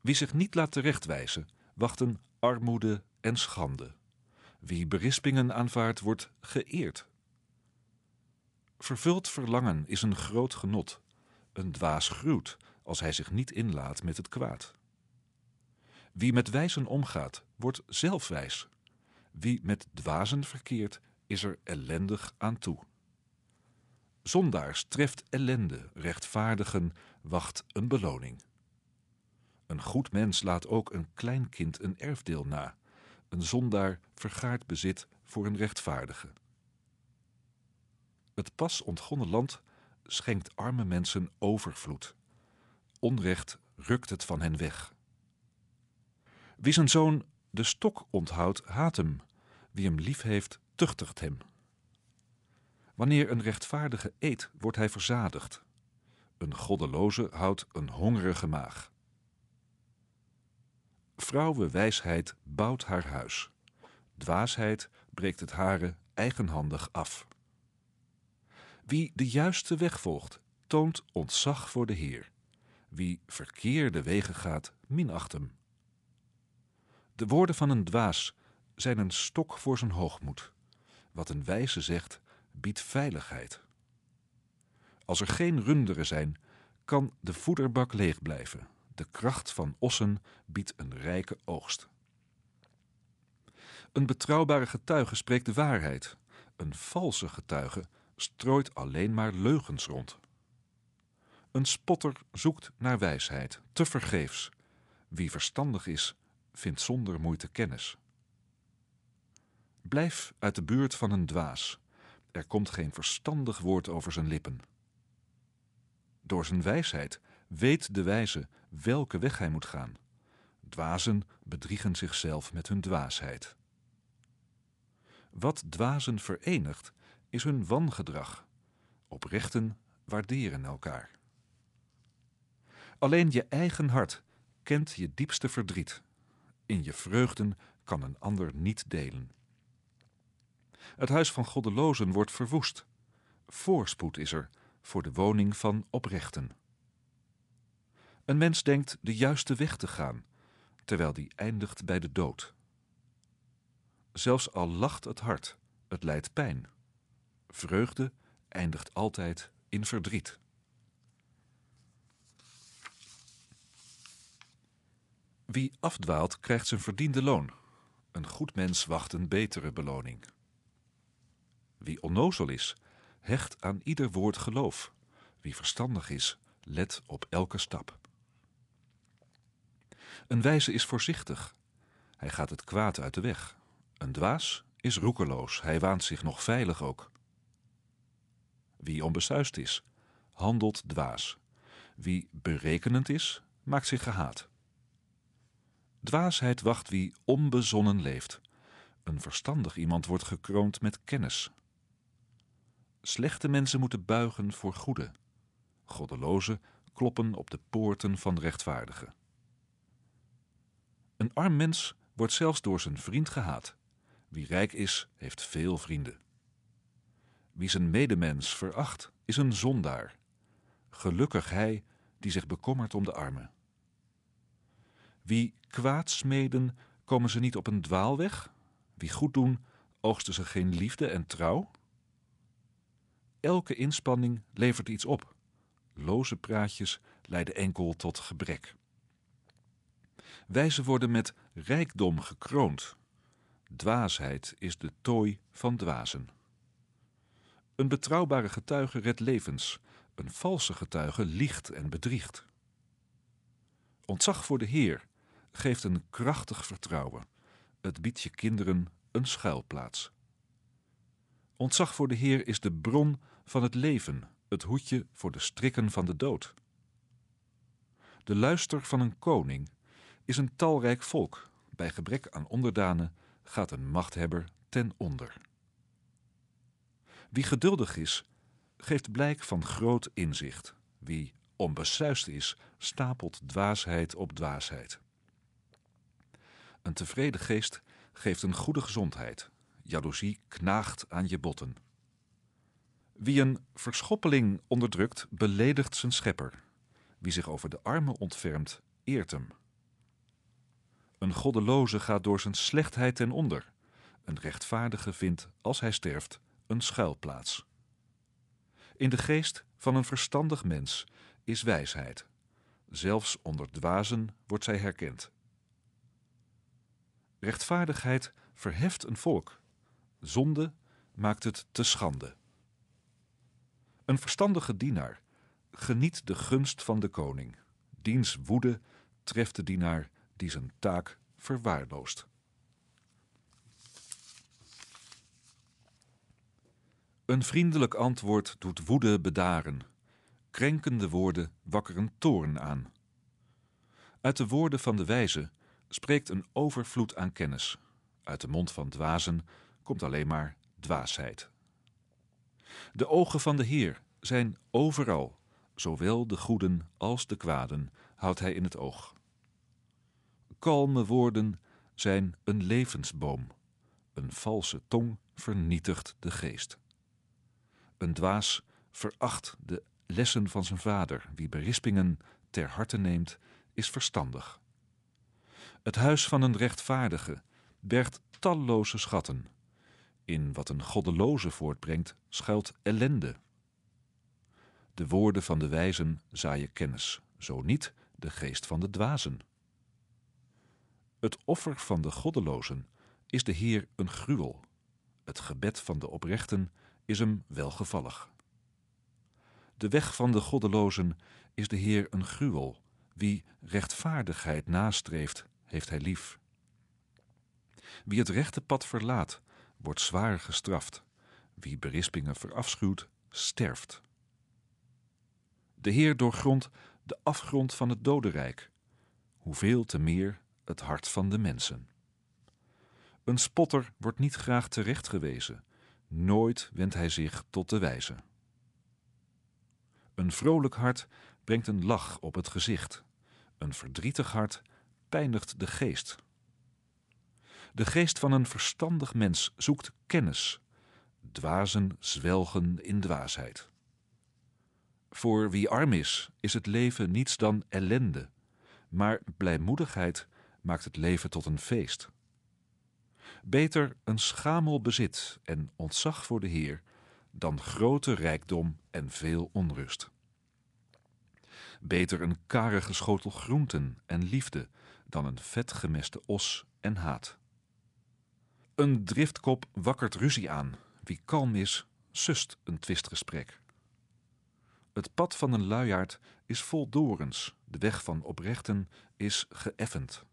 Wie zich niet laat terechtwijzen, wachten armoede en schande. Wie berispingen aanvaardt, wordt geëerd. Vervuld verlangen is een groot genot. Een dwaas gruwt als hij zich niet inlaat met het kwaad. Wie met wijzen omgaat, wordt zelf wijs. Wie met dwazen verkeert, is er ellendig aan toe. Zondaars treft ellende, rechtvaardigen wacht een beloning. Een goed mens laat ook een klein kind een erfdeel na. Een zondaar vergaart bezit voor een rechtvaardige. Het pas ontgonnen land schenkt arme mensen overvloed. Onrecht rukt het van hen weg. Wie zijn zoon de stok onthoudt, haat hem. Wie hem lief heeft, tuchtigt hem. Wanneer een rechtvaardige eet, wordt hij verzadigd. Een goddeloze houdt een hongerige maag. Vrouwenwijsheid bouwt haar huis. Dwaasheid breekt het hare eigenhandig af. Wie de juiste weg volgt, toont ontzag voor de Heer. Wie verkeerde wegen gaat, minacht hem. De woorden van een dwaas zijn een stok voor zijn hoogmoed. Wat een wijze zegt, biedt veiligheid. Als er geen runderen zijn, kan de voederbak leeg blijven. De kracht van ossen biedt een rijke oogst. Een betrouwbare getuige spreekt de waarheid. Een valse getuige strooit alleen maar leugens rond. Een spotter zoekt naar wijsheid, te vergeefs. Wie verstandig is, vindt zonder moeite kennis. Blijf uit de buurt van een dwaas. Er komt geen verstandig woord over zijn lippen. Door zijn wijsheid weet de wijze welke weg hij moet gaan. Dwazen bedriegen zichzelf met hun dwaasheid. Wat dwazen verenigt, is hun wangedrag. Oprechten waarderen elkaar. Alleen je eigen hart kent je diepste verdriet. In je vreugden kan een ander niet delen. Het huis van goddelozen wordt verwoest. Voorspoed is er voor de woning van oprechten. Een mens denkt de juiste weg te gaan, terwijl die eindigt bij de dood. Zelfs al lacht het hart, het leidt pijn. Vreugde eindigt altijd in verdriet. Wie afdwaalt, krijgt zijn verdiende loon. Een goed mens wacht een betere beloning. Wie onnozel is, hecht aan ieder woord geloof. Wie verstandig is, let op elke stap. Een wijze is voorzichtig. Hij gaat het kwaad uit de weg. Een dwaas is roekeloos. Hij waant zich nog veilig ook. Wie onbesuist is, handelt dwaas. Wie berekenend is, maakt zich gehaat. Dwaasheid wacht wie onbezonnen leeft. Een verstandig iemand wordt gekroond met kennis. Slechte mensen moeten buigen voor goede. Goddelozen kloppen op de poorten van rechtvaardigen. Een arm mens wordt zelfs door zijn vriend gehaat. Wie rijk is, heeft veel vrienden. Wie zijn medemens veracht, is een zondaar. Gelukkig hij die zich bekommert om de armen. Wie kwaad smeden, komen ze niet op een dwaalweg? Wie goed doen, oogsten ze geen liefde en trouw? Elke inspanning levert iets op. Loze praatjes leiden enkel tot gebrek. Wijzen worden met rijkdom gekroond. Dwaasheid is de tooi van dwazen. Een betrouwbare getuige redt levens, een valse getuige liegt en bedriegt. Ontzag voor de Heer geeft een krachtig vertrouwen. Het biedt je kinderen een schuilplaats. Ontzag voor de Heer is de bron van het leven, het hoedje voor de strikken van de dood. De luister van een koning is een talrijk volk. Bij gebrek aan onderdanen gaat een machthebber ten onder. Wie geduldig is, geeft blijk van groot inzicht. Wie onbesuist is, stapelt dwaasheid op dwaasheid. Een tevreden geest geeft een goede gezondheid. Jaloezie knaagt aan je botten. Wie een verschoppeling onderdrukt, beledigt zijn schepper. Wie zich over de armen ontfermt, eert hem. Een goddeloze gaat door zijn slechtheid ten onder. Een rechtvaardige vindt, als hij sterft, een schuilplaats. In de geest van een verstandig mens is wijsheid. Zelfs onder dwazen wordt zij herkend. Rechtvaardigheid verheft een volk. Zonde maakt het te schande. Een verstandige dienaar geniet de gunst van de koning. Diens woede treft de dienaar die zijn taak verwaarloost. Een vriendelijk antwoord doet woede bedaren. Krenkende woorden wakkeren toorn aan. Uit de woorden van de wijze spreekt een overvloed aan kennis. Uit de mond van dwazen komt alleen maar dwaasheid. De ogen van de Heer zijn overal, zowel de goeden als de kwaden houdt hij in het oog. Kalme woorden zijn een levensboom. Een valse tong vernietigt de geest. Een dwaas veracht de lessen van zijn vader, wie berispingen ter harte neemt, is verstandig. Het huis van een rechtvaardige bergt talloze schatten. In wat een goddeloze voortbrengt, schuilt ellende. De woorden van de wijzen zaaien kennis, zo niet de geest van de dwazen. Het offer van de goddelozen is de Heer een gruwel. Het gebed van de oprechten is hem welgevallig. De weg van de goddelozen is de Heer een gruwel. Wie rechtvaardigheid nastreeft, heeft hij lief. Wie het rechte pad verlaat, wordt zwaar gestraft. Wie berispingen verafschuwt, sterft. De Heer doorgrondt de afgrond van het dodenrijk. Hoeveel te meer het hart van de mensen. Een spotter wordt niet graag terechtgewezen. Nooit wendt hij zich tot de wijze. Een vrolijk hart brengt een lach op het gezicht. Een verdrietig hart pijnigt de geest. De geest van een verstandig mens zoekt kennis. Dwazen zwelgen in dwaasheid. Voor wie arm is, is het leven niets dan ellende, maar blijmoedigheid maakt het leven tot een feest. Beter een schamel bezit en ontzag voor de Heer dan grote rijkdom en veel onrust. Beter een karige schotel groenten en liefde dan een vetgemeste os en haat. Een driftkop wakkert ruzie aan. Wie kalm is, sust een twistgesprek. Het pad van een luiaard is vol dorens, de weg van oprechten is geëffend.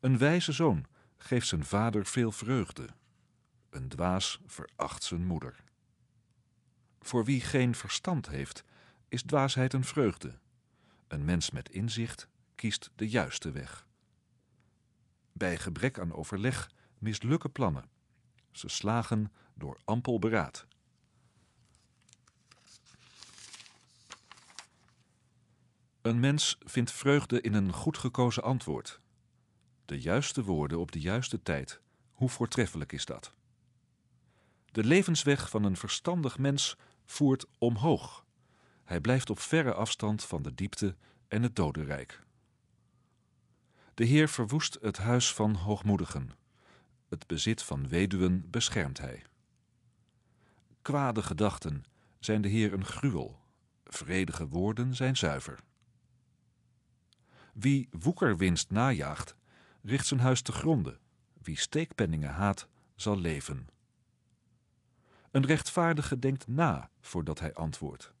Een wijze zoon geeft zijn vader veel vreugde. Een dwaas veracht zijn moeder. Voor wie geen verstand heeft, is dwaasheid een vreugde. Een mens met inzicht kiest de juiste weg. Bij gebrek aan overleg mislukken plannen. Ze slagen door ampel beraad. Een mens vindt vreugde in een goed gekozen antwoord. De juiste woorden op de juiste tijd, hoe voortreffelijk is dat? De levensweg van een verstandig mens voert omhoog. Hij blijft op verre afstand van de diepte en het dodenrijk. De Heer verwoest het huis van hoogmoedigen. Het bezit van weduwen beschermt hij. Kwade gedachten zijn de Heer een gruwel. Vredige woorden zijn zuiver. Wie woekerwinst najaagt, richt zijn huis te gronden. Wie steekpenningen haat, zal leven. Een rechtvaardige denkt na voordat hij antwoordt.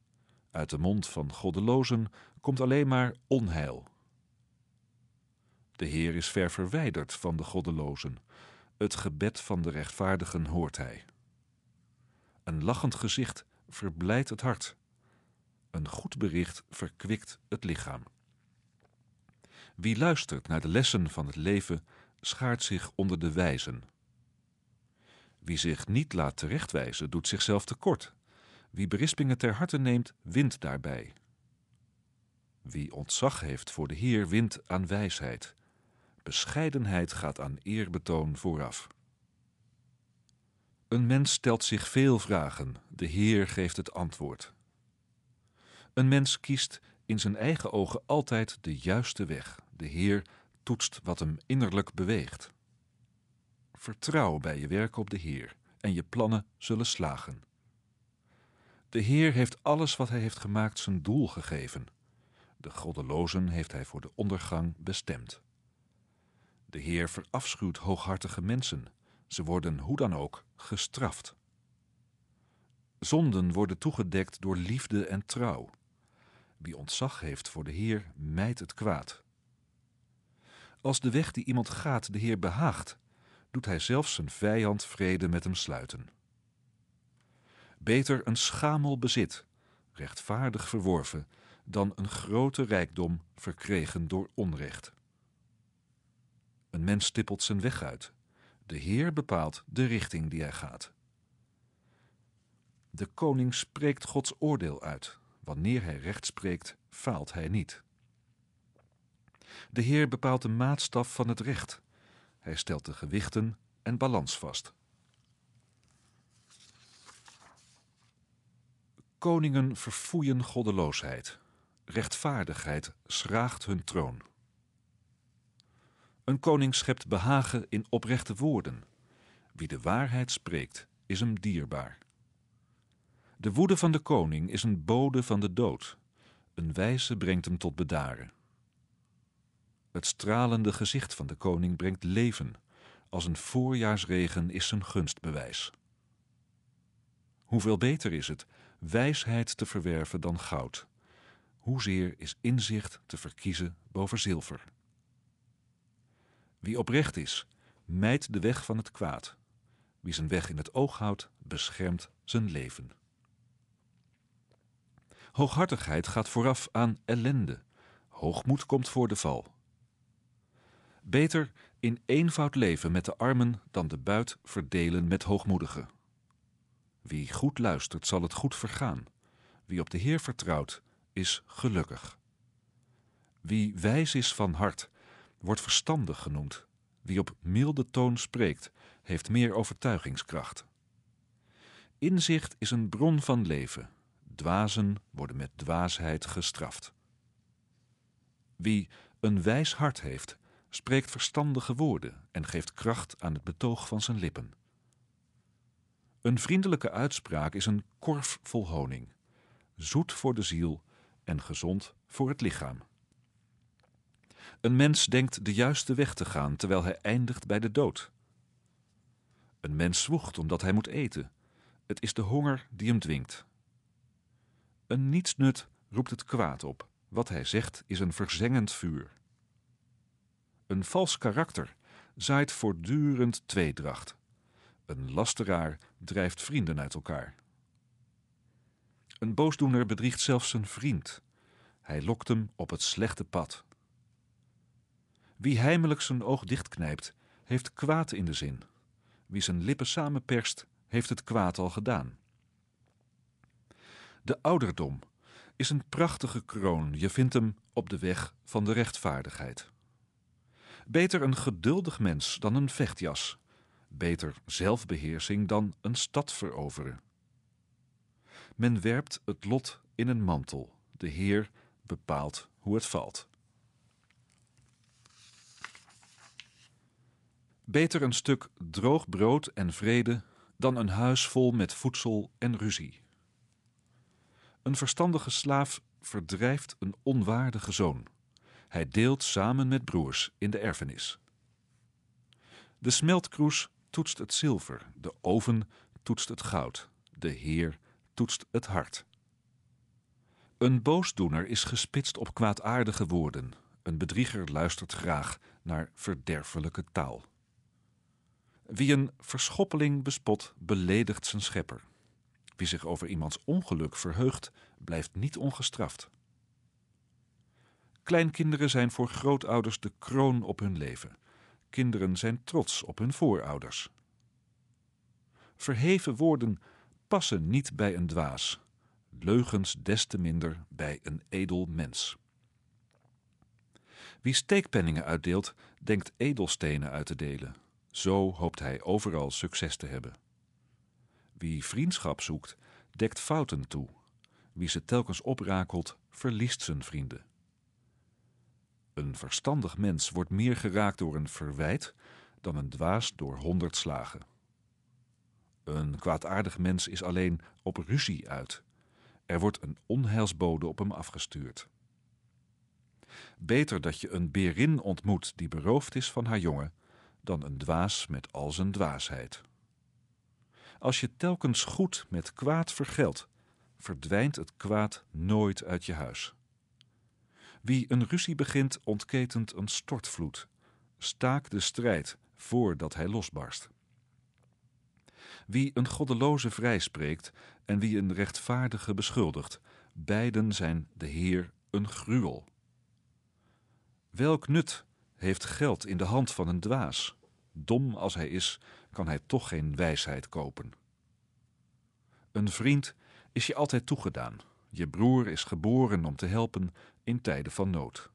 Uit de mond van goddelozen komt alleen maar onheil. De Heer is ver verwijderd van de goddelozen. Het gebed van de rechtvaardigen hoort hij. Een lachend gezicht verblijdt het hart. Een goed bericht verkwikt het lichaam. Wie luistert naar de lessen van het leven, schaart zich onder de wijzen. Wie zich niet laat terechtwijzen, doet zichzelf tekort. Wie berispingen ter harte neemt, wint daarbij. Wie ontzag heeft voor de Heer, wint aan wijsheid. Bescheidenheid gaat aan eerbetoon vooraf. Een mens stelt zich veel vragen, de Heer geeft het antwoord. Een mens kiest in zijn eigen ogen altijd de juiste weg. De Heer toetst wat hem innerlijk beweegt. Vertrouw bij je werk op de Heer en je plannen zullen slagen. De Heer heeft alles wat Hij heeft gemaakt zijn doel gegeven. De goddelozen heeft Hij voor de ondergang bestemd. De Heer verafschuwt hooghartige mensen. Ze worden hoe dan ook gestraft. Zonden worden toegedekt door liefde en trouw. Wie ontzag heeft voor de Heer, mijt het kwaad. Als de weg die iemand gaat de Heer behaagt, doet hij zelfs zijn vijand vrede met hem sluiten. Beter een schamel bezit, rechtvaardig verworven, dan een grote rijkdom verkregen door onrecht. Een mens stippelt zijn weg uit. De Heer bepaalt de richting die hij gaat. De koning spreekt Gods oordeel uit. Wanneer hij recht spreekt, faalt hij niet. De Heer bepaalt de maatstaf van het recht. Hij stelt de gewichten en balans vast. Koningen verfoeien goddeloosheid. Rechtvaardigheid schraagt hun troon. Een koning schept behagen in oprechte woorden. Wie de waarheid spreekt, is hem dierbaar. De woede van de koning is een bode van de dood. Een wijze brengt hem tot bedaren. Het stralende gezicht van de koning brengt leven. Als een voorjaarsregen is zijn gunstbewijs. Hoeveel beter is het wijsheid te verwerven dan goud? Hoezeer is inzicht te verkiezen boven zilver? Wie oprecht is, mijt de weg van het kwaad. Wie zijn weg in het oog houdt, beschermt zijn leven. Hooghartigheid gaat vooraf aan ellende. Hoogmoed komt voor de val. Beter in eenvoud leven met de armen dan de buit verdelen met hoogmoedigen. Wie goed luistert, zal het goed vergaan. Wie op de Heer vertrouwt, is gelukkig. Wie wijs is van hart, wordt verstandig genoemd. Wie op milde toon spreekt, heeft meer overtuigingskracht. Inzicht is een bron van leven. Dwazen worden met dwaasheid gestraft. Wie een wijs hart heeft, spreekt verstandige woorden en geeft kracht aan het betoog van zijn lippen. Een vriendelijke uitspraak is een korf vol honing, zoet voor de ziel en gezond voor het lichaam. Een mens denkt de juiste weg te gaan terwijl hij eindigt bij de dood. Een mens zwoegt omdat hij moet eten. Het is de honger die hem dwingt. Een nietsnut roept het kwaad op. Wat hij zegt is een verzengend vuur. Een vals karakter zaait voortdurend tweedracht. Een lasteraar drijft vrienden uit elkaar. Een boosdoener bedriegt zelfs zijn vriend. Hij lokt hem op het slechte pad. Wie heimelijk zijn oog dichtknijpt, heeft kwaad in de zin. Wie zijn lippen samenperst, heeft het kwaad al gedaan. De ouderdom is een prachtige kroon. Je vindt hem op de weg van de rechtvaardigheid. Beter een geduldig mens dan een vechtjas. Beter zelfbeheersing dan een stad veroveren. Men werpt het lot in een mantel. De Heer bepaalt hoe het valt. Beter een stuk droog brood en vrede dan een huis vol met voedsel en ruzie. Een verstandige slaaf verdrijft een onwaardige zoon. Hij deelt samen met broers in de erfenis. De smeltkroes toetst het zilver, de oven toetst het goud, de Heer toetst het hart. Een boosdoener is gespitst op kwaadaardige woorden. Een bedrieger luistert graag naar verderfelijke taal. Wie een verschoppeling bespot, beledigt zijn schepper. Wie zich over iemands ongeluk verheugt, blijft niet ongestraft. Kleinkinderen zijn voor grootouders de kroon op hun leven. Kinderen zijn trots op hun voorouders. Verheven woorden passen niet bij een dwaas, leugens des te minder bij een edel mens. Wie steekpenningen uitdeelt, denkt edelstenen uit te delen. Zo hoopt hij overal succes te hebben. Wie vriendschap zoekt, dekt fouten toe. Wie ze telkens oprakelt, verliest zijn vrienden. Een verstandig mens wordt meer geraakt door een verwijt dan een dwaas door honderd slagen. Een kwaadaardig mens is alleen op ruzie uit. Er wordt een onheilsbode op hem afgestuurd. Beter dat je een berin ontmoet die beroofd is van haar jongen, dan een dwaas met al zijn dwaasheid. Als je telkens goed met kwaad vergeldt, verdwijnt het kwaad nooit uit je huis. Wie een ruzie begint, ontketent een stortvloed. Staak de strijd voordat hij losbarst. Wie een goddeloze vrijspreekt en wie een rechtvaardige beschuldigt, beiden zijn de Heer een gruwel. Welk nut heeft geld in de hand van een dwaas? Dom als hij is, kan hij toch geen wijsheid kopen. Een vriend is je altijd toegedaan. Je broer is geboren om te helpen in tijden van nood.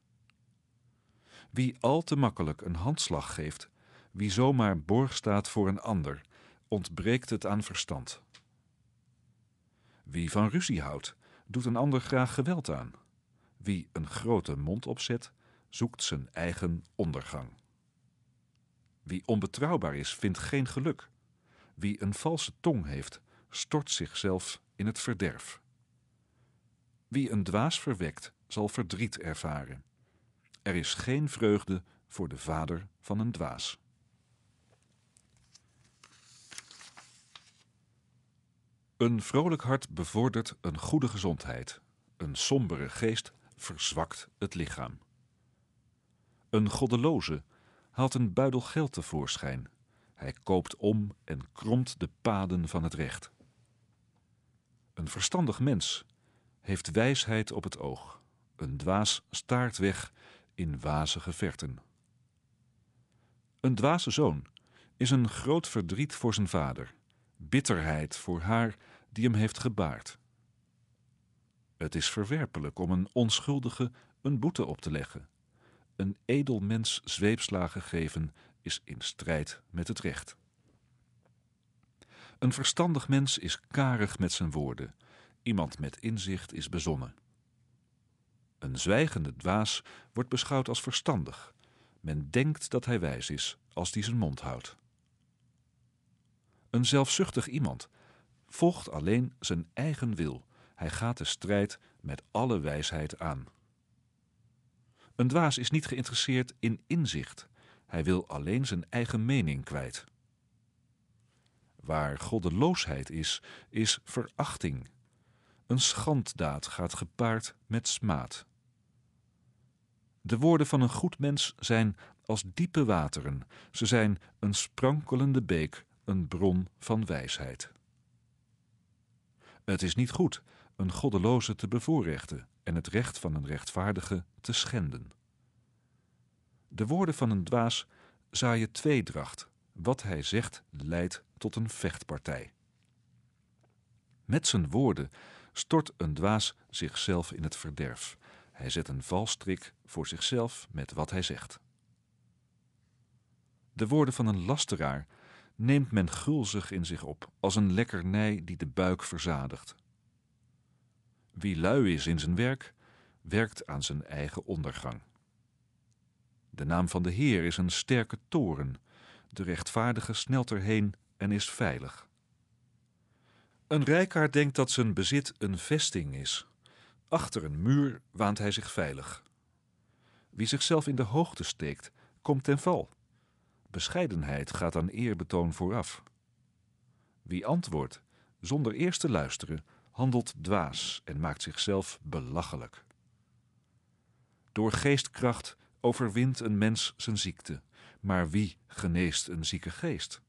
Wie al te makkelijk een handslag geeft, wie zomaar borg staat voor een ander, ontbreekt het aan verstand. Wie van ruzie houdt, doet een ander graag geweld aan. Wie een grote mond opzet, zoekt zijn eigen ondergang. Wie onbetrouwbaar is, vindt geen geluk. Wie een valse tong heeft, stort zichzelf in het verderf. Wie een dwaas verwekt, zal verdriet ervaren. Er is geen vreugde voor de vader van een dwaas. Een vrolijk hart bevordert een goede gezondheid. Een sombere geest verzwakt het lichaam. Een goddeloze haalt een buidel geld tevoorschijn. Hij koopt om en kromt de paden van het recht. Een verstandig mens heeft wijsheid op het oog. Een dwaas staart weg in wazige verten. Een dwaze zoon is een groot verdriet voor zijn vader, bitterheid voor haar die hem heeft gebaard. Het is verwerpelijk om een onschuldige een boete op te leggen. Een edel mens zweepslagen geven is in strijd met het recht. Een verstandig mens is karig met zijn woorden. Iemand met inzicht is bezonnen. Een zwijgende dwaas wordt beschouwd als verstandig. Men denkt dat hij wijs is als die zijn mond houdt. Een zelfzuchtig iemand volgt alleen zijn eigen wil. Hij gaat de strijd met alle wijsheid aan. Een dwaas is niet geïnteresseerd in inzicht. Hij wil alleen zijn eigen mening kwijt. Waar goddeloosheid is, is verachting. Een schanddaad gaat gepaard met smaad. De woorden van een goed mens zijn als diepe wateren. Ze zijn een sprankelende beek, een bron van wijsheid. Het is niet goed een goddeloze te bevoorrechten en het recht van een rechtvaardige te schenden. De woorden van een dwaas zaaien tweedracht. Wat hij zegt leidt tot een vechtpartij. Met zijn woorden stort een dwaas zichzelf in het verderf. Hij zet een valstrik voor zichzelf met wat hij zegt. De woorden van een lasteraar neemt men gulzig in zich op, als een lekkernij die de buik verzadigt. Wie lui is in zijn werk, werkt aan zijn eigen ondergang. De naam van de Heer is een sterke toren. De rechtvaardige snelt erheen en is veilig. Een rijkaard denkt dat zijn bezit een vesting is. Achter een muur waant hij zich veilig. Wie zichzelf in de hoogte steekt, komt ten val. Bescheidenheid gaat aan eerbetoon vooraf. Wie antwoordt zonder eerst te luisteren, handelt dwaas en maakt zichzelf belachelijk. Door geestkracht overwint een mens zijn ziekte, maar wie geneest een zieke geest?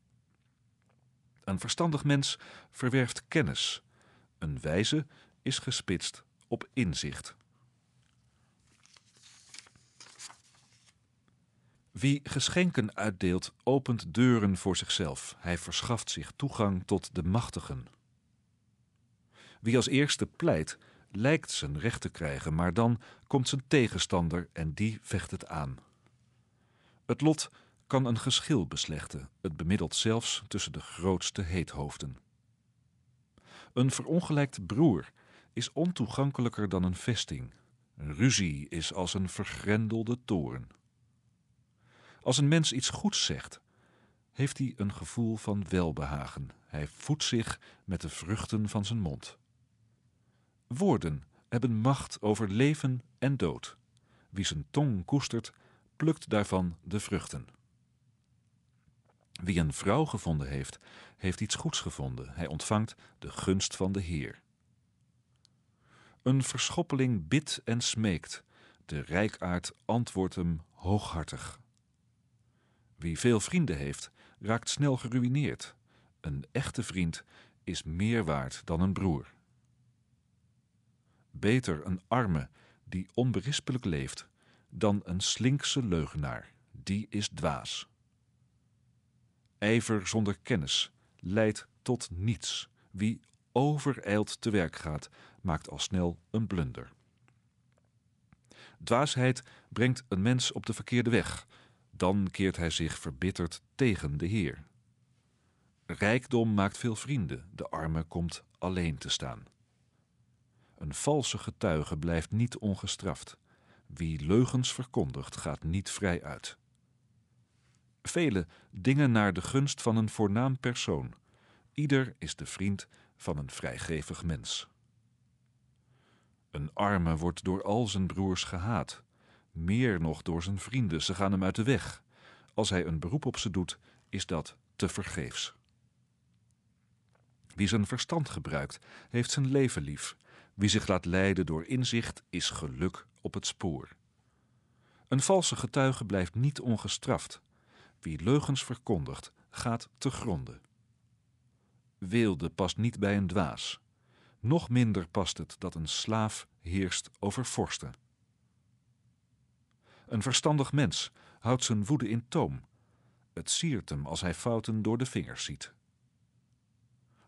Een verstandig mens verwerft kennis, een wijze is gespitst op inzicht. Wie geschenken uitdeelt, opent deuren voor zichzelf. Hij verschaft zich toegang tot de machtigen. Wie als eerste pleit, lijkt zijn recht te krijgen, maar dan komt zijn tegenstander en die vecht het aan. Het lot kan een geschil beslechten, het bemiddelt zelfs tussen de grootste heethoofden. Een verongelijkt broer is ontoegankelijker dan een vesting. Ruzie is als een vergrendelde toren. Als een mens iets goeds zegt, heeft hij een gevoel van welbehagen. Hij voedt zich met de vruchten van zijn mond. Woorden hebben macht over leven en dood. Wie zijn tong koestert, plukt daarvan de vruchten. Wie een vrouw gevonden heeft, heeft iets goeds gevonden. Hij ontvangt de gunst van de Heer. Een verschoppeling bidt en smeekt. De rijkaard antwoordt hem hooghartig. Wie veel vrienden heeft, raakt snel geruïneerd. Een echte vriend is meer waard dan een broer. Beter een arme die onberispelijk leeft, dan een slinkse leugenaar, die is dwaas. Ijver zonder kennis leidt tot niets. Wie overijld te werk gaat, maakt al snel een blunder. Dwaasheid brengt een mens op de verkeerde weg, dan keert hij zich verbitterd tegen de Heer. Rijkdom maakt veel vrienden, de arme komt alleen te staan. Een valse getuige blijft niet ongestraft. Wie leugens verkondigt, gaat niet vrij uit. Vele dingen naar de gunst van een voornaam persoon. Ieder is de vriend van een vrijgevig mens. Een arme wordt door al zijn broers gehaat, meer nog door zijn vrienden, ze gaan hem uit de weg. Als hij een beroep op ze doet, is dat te vergeefs. Wie zijn verstand gebruikt, heeft zijn leven lief. Wie zich laat leiden door inzicht, is geluk op het spoor. Een valse getuige blijft niet ongestraft. Wie leugens verkondigt, gaat te gronden. Weelde past niet bij een dwaas. Nog minder past het dat een slaaf heerst over vorsten. Een verstandig mens houdt zijn woede in toom. Het siert hem als hij fouten door de vingers ziet.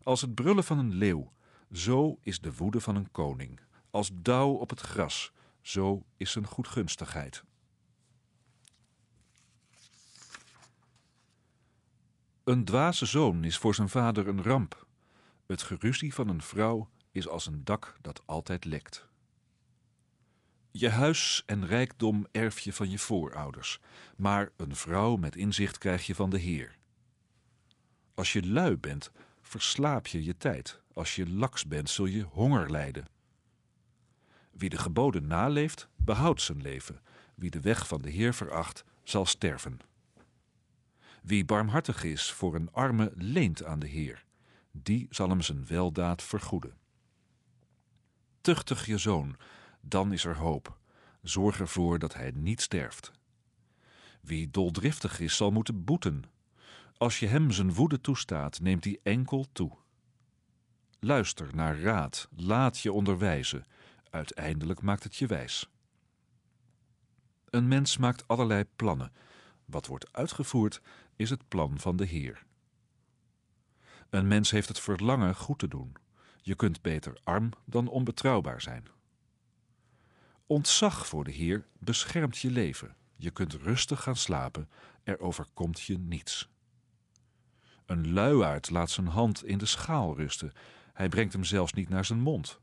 Als het brullen van een leeuw, zo is de woede van een koning. Als dauw op het gras, zo is zijn goedgunstigheid. Een dwaze zoon is voor zijn vader een ramp. Het geruzie van een vrouw is als een dak dat altijd lekt. Je huis en rijkdom erf je van je voorouders, maar een vrouw met inzicht krijg je van de Heer. Als je lui bent, verslaap je je tijd. Als je laks bent, zul je honger lijden. Wie de geboden naleeft, behoudt zijn leven. Wie de weg van de Heer veracht, zal sterven. Wie barmhartig is voor een arme, leent aan de Heer. Die zal hem zijn weldaad vergoeden. Tuchtig je zoon, dan is er hoop. Zorg ervoor dat hij niet sterft. Wie doldriftig is, zal moeten boeten. Als je hem zijn woede toestaat, neemt hij enkel toe. Luister naar raad, laat je onderwijzen. Uiteindelijk maakt het je wijs. Een mens maakt allerlei plannen. Wat wordt uitgevoerd, is het plan van de Heer. Een mens heeft het verlangen goed te doen. Je kunt beter arm dan onbetrouwbaar zijn. Ontzag voor de Heer beschermt je leven. Je kunt rustig gaan slapen, er overkomt je niets. Een luiaard laat zijn hand in de schaal rusten, hij brengt hem zelfs niet naar zijn mond.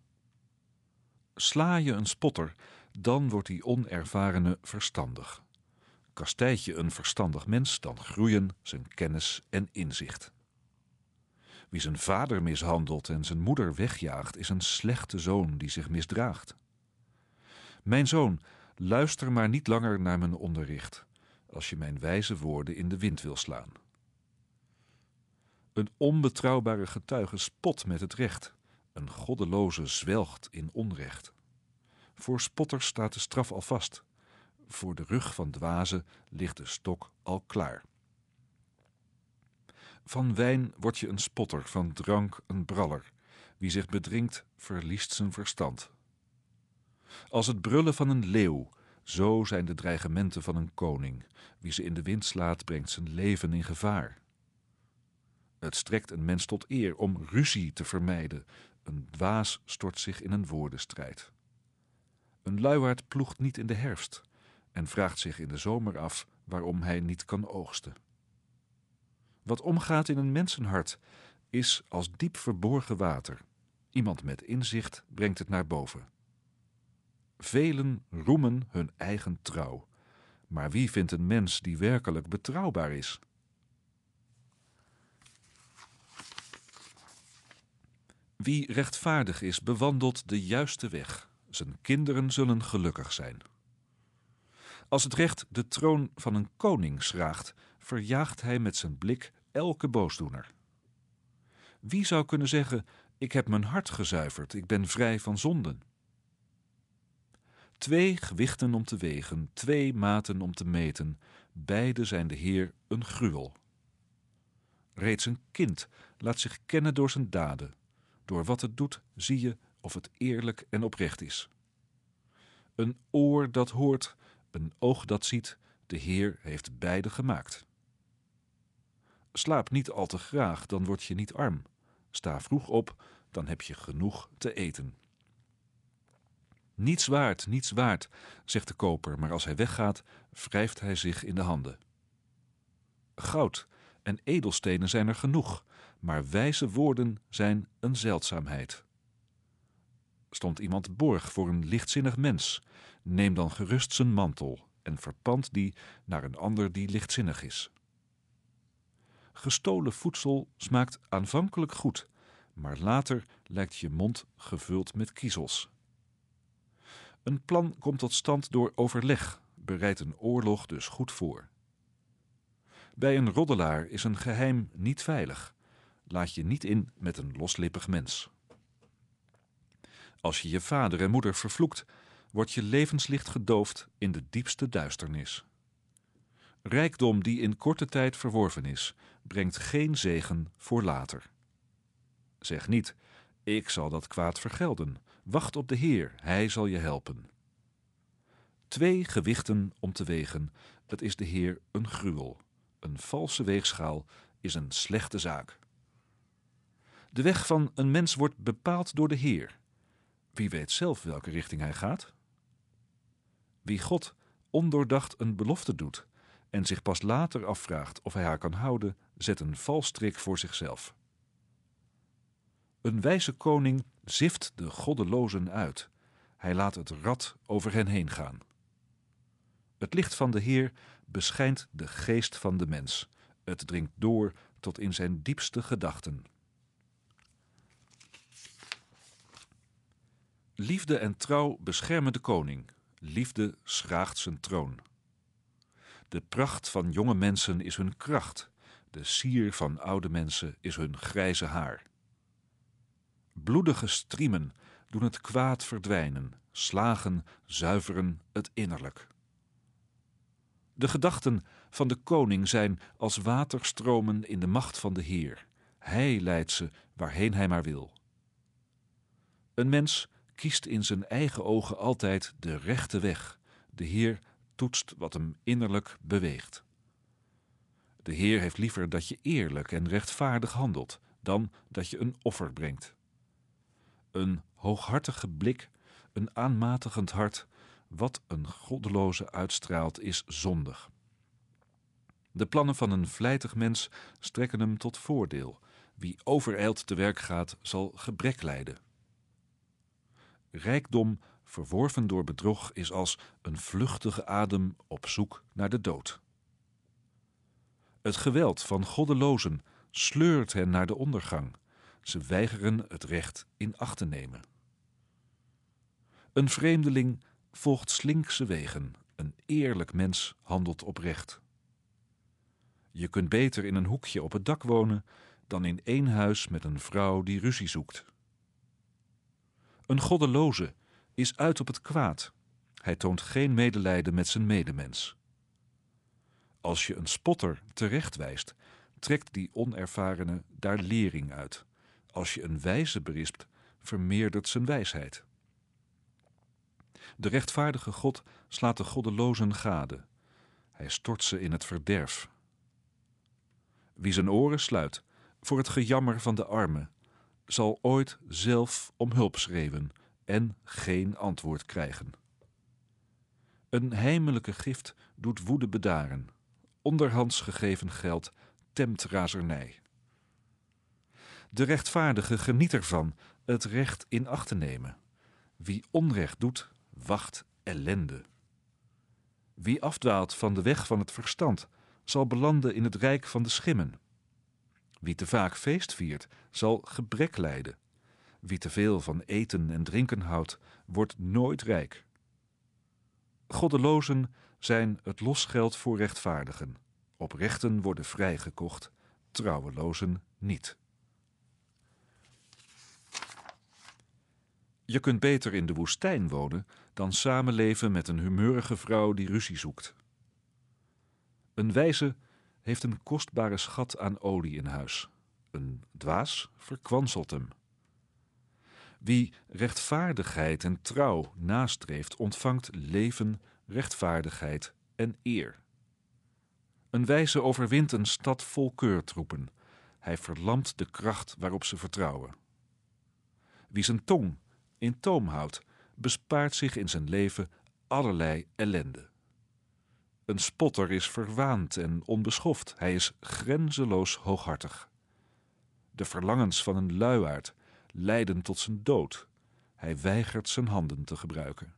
Sla je een spotter, dan wordt die onervarene verstandig. Kastijd je een verstandig mens, dan groeien zijn kennis en inzicht. Wie zijn vader mishandelt en zijn moeder wegjaagt, is een slechte zoon die zich misdraagt. Mijn zoon, luister maar niet langer naar mijn onderricht, als je mijn wijze woorden in de wind wil slaan. Een onbetrouwbare getuige spot met het recht, een goddeloze zwelgt in onrecht. Voor spotters staat de straf al vast, voor de rug van dwazen ligt de stok al klaar. Van wijn word je een spotter, van drank een braller. Wie zich bedringt, verliest zijn verstand. Als het brullen van een leeuw, zo zijn de dreigementen van een koning. Wie ze in de wind slaat, brengt zijn leven in gevaar. Het strekt een mens tot eer om ruzie te vermijden. Een dwaas stort zich in een woordenstrijd. Een luiaard ploegt niet in de herfst en vraagt zich in de zomer af waarom hij niet kan oogsten. Wat omgaat in een mensenhart is als diep verborgen water. Iemand met inzicht brengt het naar boven. Velen roemen hun eigen trouw. Maar wie vindt een mens die werkelijk betrouwbaar is? Wie rechtvaardig is, bewandelt de juiste weg. Zijn kinderen zullen gelukkig zijn. Als het recht de troon van een koning schraagt, verjaagt hij met zijn blik elke boosdoener. Wie zou kunnen zeggen: Ik heb mijn hart gezuiverd, ik ben vrij van zonden? Twee gewichten om te wegen, twee maten om te meten, beide zijn de Heer een gruwel. Reeds een kind laat zich kennen door zijn daden. Door wat het doet, zie je of het eerlijk en oprecht is. Een oor dat hoort, een oog dat ziet, de Heer heeft beide gemaakt. Slaap niet al te graag, dan word je niet arm. Sta vroeg op, dan heb je genoeg te eten. Niets waard, niets waard, zegt de koper, maar als hij weggaat, wrijft hij zich in de handen. Goud en edelstenen zijn er genoeg, maar wijze woorden zijn een zeldzaamheid. Stond iemand borg voor een lichtzinnig mens, neem dan gerust zijn mantel en verpand die naar een ander die lichtzinnig is. Gestolen voedsel smaakt aanvankelijk goed, maar later lijkt je mond gevuld met kiezels. Een plan komt tot stand door overleg, bereidt een oorlog dus goed voor. Bij een roddelaar is een geheim niet veilig. Laat je niet in met een loslippig mens. Als je je vader en moeder vervloekt, wordt je levenslicht gedoofd in de diepste duisternis. Rijkdom die in korte tijd verworven is, brengt geen zegen voor later. Zeg niet, ik zal dat kwaad vergelden. Wacht op de Heer, Hij zal je helpen. Twee gewichten om te wegen, het is de Heer een gruwel. Een valse weegschaal is een slechte zaak. De weg van een mens wordt bepaald door de Heer. Wie weet zelf welke richting hij gaat? Wie God ondoordacht een belofte doet en zich pas later afvraagt of hij haar kan houden, zet een valstrik voor zichzelf. Een wijze koning zift de goddelozen uit. Hij laat het rad over hen heen gaan. Het licht van de Heer beschijnt de geest van de mens. Het dringt door tot in zijn diepste gedachten. Liefde en trouw beschermen de koning. Liefde schraagt zijn troon. De pracht van jonge mensen is hun kracht. De sier van oude mensen is hun grijze haar. Bloedige striemen doen het kwaad verdwijnen. Slagen zuiveren het innerlijk. De gedachten van de koning zijn als waterstromen in de macht van de Heer. Hij leidt ze waarheen hij maar wil. Een mens kiest in zijn eigen ogen altijd de rechte weg. De Heer toetst wat hem innerlijk beweegt. De Heer heeft liever dat je eerlijk en rechtvaardig handelt dan dat je een offer brengt. Een hooghartige blik, een aanmatigend hart, wat een goddeloze uitstraalt, is zondig. De plannen van een vlijtig mens strekken hem tot voordeel. Wie overijld te werk gaat, zal gebrek lijden. Rijkdom, verworven door bedrog, is als een vluchtige adem op zoek naar de dood. Het geweld van goddelozen sleurt hen naar de ondergang. Ze weigeren het recht in acht te nemen. Een vreemdeling volgt slinkse wegen. Een eerlijk mens handelt oprecht. Je kunt beter in een hoekje op het dak wonen dan in één huis met een vrouw die ruzie zoekt. Een goddeloze is uit op het kwaad. Hij toont geen medelijden met zijn medemens. Als je een spotter terechtwijst, trekt die onervarene daar lering uit. Als je een wijze berispt, vermeerdert zijn wijsheid. De rechtvaardige God slaat de goddelozen gade. Hij stort ze in het verderf. Wie zijn oren sluit voor het gejammer van de armen, zal ooit zelf om hulp schreeuwen en geen antwoord krijgen. Een heimelijke gift doet woede bedaren. Onderhands gegeven geld temt razernij. De rechtvaardige geniet ervan het recht in acht te nemen. Wie onrecht doet, wacht ellende. Wie afdwaalt van de weg van het verstand, zal belanden in het rijk van de schimmen. Wie te vaak feest viert, zal gebrek lijden. Wie te veel van eten en drinken houdt, wordt nooit rijk. Goddelozen zijn het losgeld voor rechtvaardigen. Oprechten worden vrijgekocht, trouwelozen niet. Je kunt beter in de woestijn wonen dan samenleven met een humeurige vrouw die ruzie zoekt. Een wijze heeft een kostbare schat aan olie in huis. Een dwaas verkwanselt hem. Wie rechtvaardigheid en trouw nastreeft, ontvangt leven, rechtvaardigheid en eer. Een wijze overwint een stad vol keurtroepen. Hij verlamt de kracht waarop ze vertrouwen. Wie zijn tong in toom houdt, bespaart zich in zijn leven allerlei ellende. Een spotter is verwaand en onbeschoft, hij is grenzeloos hooghartig. De verlangens van een luiaard leiden tot zijn dood. Hij weigert zijn handen te gebruiken.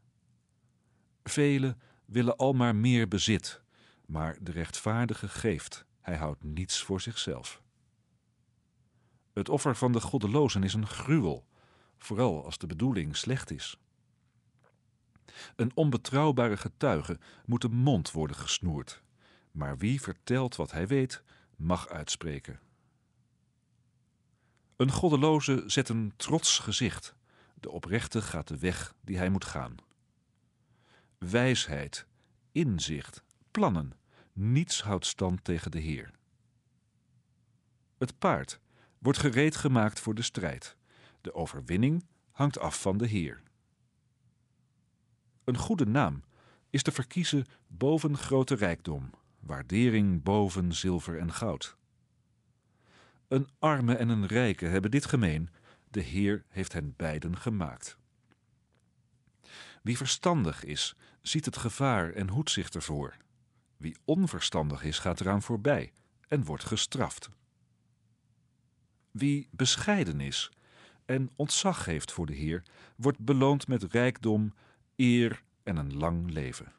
Velen willen al maar meer bezit, maar de rechtvaardige geeft. Hij houdt niets voor zichzelf. Het offer van de goddelozen is een gruwel, vooral als de bedoeling slecht is. Een onbetrouwbare getuige moet de mond worden gesnoerd, maar wie vertelt wat hij weet, mag uitspreken. Een goddeloze zet een trots gezicht, de oprechte gaat de weg die hij moet gaan. Wijsheid, inzicht, plannen, niets houdt stand tegen de Heer. Het paard wordt gereed gemaakt voor de strijd. De overwinning hangt af van de Heer. Een goede naam is te verkiezen boven grote rijkdom, waardering boven zilver en goud. Een arme en een rijke hebben dit gemeen: de Heer heeft hen beiden gemaakt. Wie verstandig is, ziet het gevaar en hoedt zich ervoor. Wie onverstandig is, gaat eraan voorbij en wordt gestraft. Wie bescheiden is en ontzag heeft voor de Heer, wordt beloond met rijkdom, eer en een lang leven.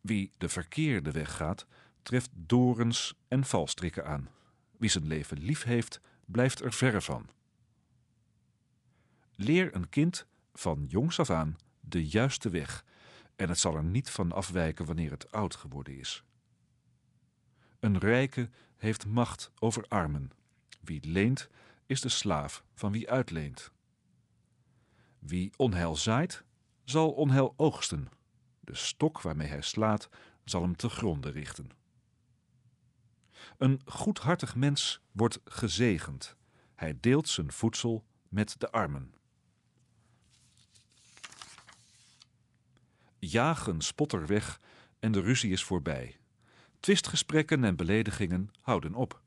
Wie de verkeerde weg gaat, treft dorens en valstrikken aan. Wie zijn leven lief heeft, blijft er verre van. Leer een kind van jongs af aan de juiste weg, en het zal er niet van afwijken wanneer het oud geworden is. Een rijke heeft macht over armen. Wie leent, is de slaaf van wie uitleent. Wie onheil zaait, zal onheil oogsten. De stok waarmee hij slaat, zal hem te gronde richten. Een goedhartig mens wordt gezegend. Hij deelt zijn voedsel met de armen. Jaag een spotter weg en de ruzie is voorbij. Twistgesprekken en beledigingen houden op.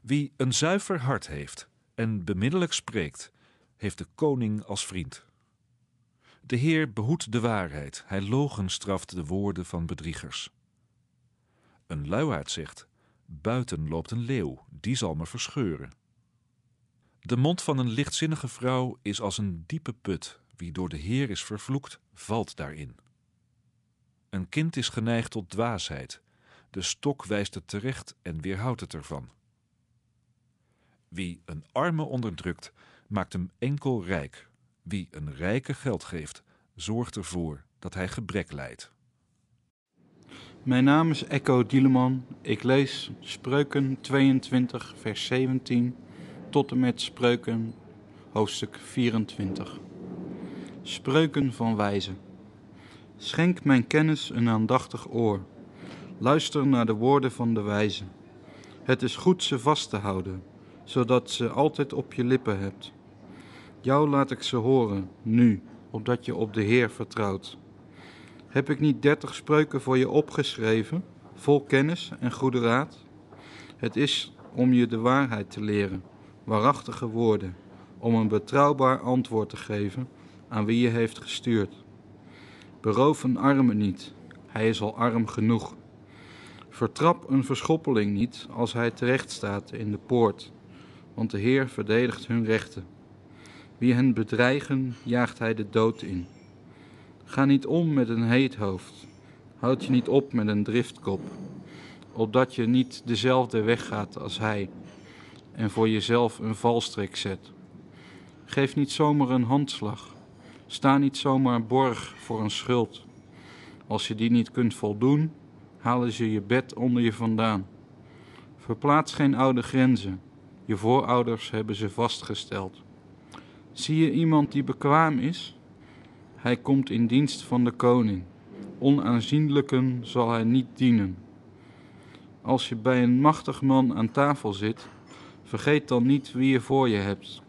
Wie een zuiver hart heeft en bemiddelijk spreekt, heeft de koning als vriend. De Heer behoedt de waarheid, hij logenstraft de woorden van bedriegers. Een luiaard zegt, buiten loopt een leeuw, die zal me verscheuren. De mond van een lichtzinnige vrouw is als een diepe put, wie door de Heer is vervloekt, valt daarin. Een kind is geneigd tot dwaasheid, de stok wijst het terecht en weerhoudt het ervan. Wie een arme onderdrukt, maakt hem enkel rijk. Wie een rijke geld geeft, zorgt ervoor dat hij gebrek lijdt. Mijn naam is Echo Dieleman. Ik lees Spreuken 22, vers 17 tot en met Spreuken hoofdstuk 24. Spreuken van wijzen. Schenk mijn kennis een aandachtig oor. Luister naar de woorden van de wijze. Het is goed ze vast te houden, zodat ze altijd op je lippen hebt. Jou laat ik ze horen, nu, opdat je op de Heer vertrouwt. Heb ik niet dertig spreuken voor je opgeschreven, vol kennis en goede raad? Het is om je de waarheid te leren, waarachtige woorden, om een betrouwbaar antwoord te geven aan wie je heeft gestuurd. Beroof een arme niet, hij is al arm genoeg. Vertrap een verschoppeling niet als hij terecht staat in de poort, want de Heer verdedigt hun rechten. Wie hen bedreigen, jaagt hij de dood in. Ga niet om met een heet hoofd, houd je niet op met een driftkop, opdat je niet dezelfde weg gaat als hij en voor jezelf een valstrik zet. Geef niet zomaar een handslag, sta niet zomaar borg voor een schuld. Als je die niet kunt voldoen, halen ze je bed onder je vandaan. Verplaats geen oude grenzen, je voorouders hebben ze vastgesteld. Zie je iemand die bekwaam is? Hij komt in dienst van de koning. Onaanzienlijken zal hij niet dienen. Als je bij een machtig man aan tafel zit, vergeet dan niet wie je voor je hebt.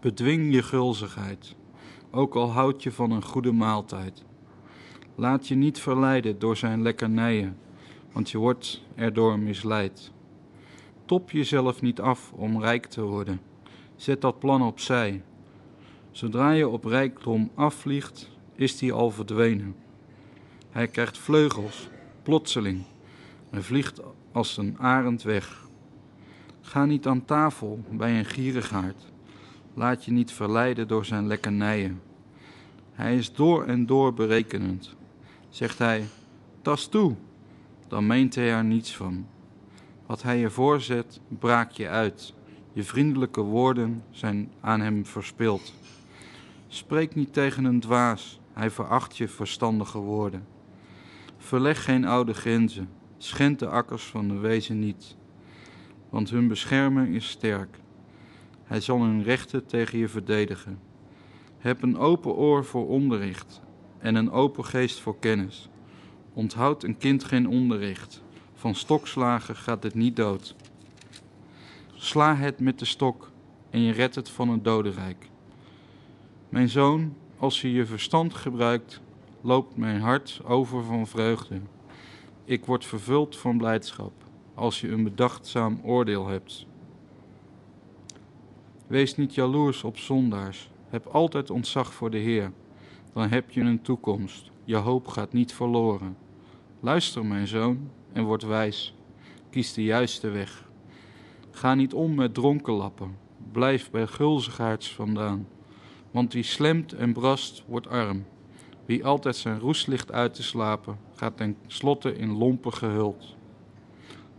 Bedwing je gulzigheid, ook al houd je van een goede maaltijd. Laat je niet verleiden door zijn lekkernijen, want je wordt erdoor misleid. Top jezelf niet af om rijk te worden. Zet dat plan opzij. Zodra je op rijkdom afvliegt, is die al verdwenen. Hij krijgt vleugels, plotseling, en vliegt als een arend weg. Ga niet aan tafel bij een gierigaard, Laat je niet verleiden door zijn lekkernijen. Hij is door en door berekenend. Zegt hij, tas toe, dan meent hij er niets van. Wat hij je voorzet, braak je uit. Je vriendelijke woorden zijn aan hem verspild. Spreek niet tegen een dwaas, hij veracht je verstandige woorden. Verleg geen oude grenzen, schend de akkers van de wezen niet, want hun bescherming is sterk. Hij zal hun rechten tegen je verdedigen. Heb een open oor voor onderricht en een open geest voor kennis. Onthoud een kind geen onderricht. Van stokslagen gaat het niet dood. Sla het met de stok en je redt het van het dodenrijk. Mijn zoon, als je je verstand gebruikt, loopt mijn hart over van vreugde. Ik word vervuld van blijdschap als je een bedachtzaam oordeel hebt. Wees niet jaloers op zondaars. Heb altijd ontzag voor de Heer. Dan heb je een toekomst. Je hoop gaat niet verloren. Luister, mijn zoon, en word wijs. Kies de juiste weg. Ga niet om met dronkenlappen. Blijf bij gulzigaards vandaan. Want wie slemt en brast, wordt arm. Wie altijd zijn roes ligt uit te slapen, gaat ten slotte in lompen gehuld.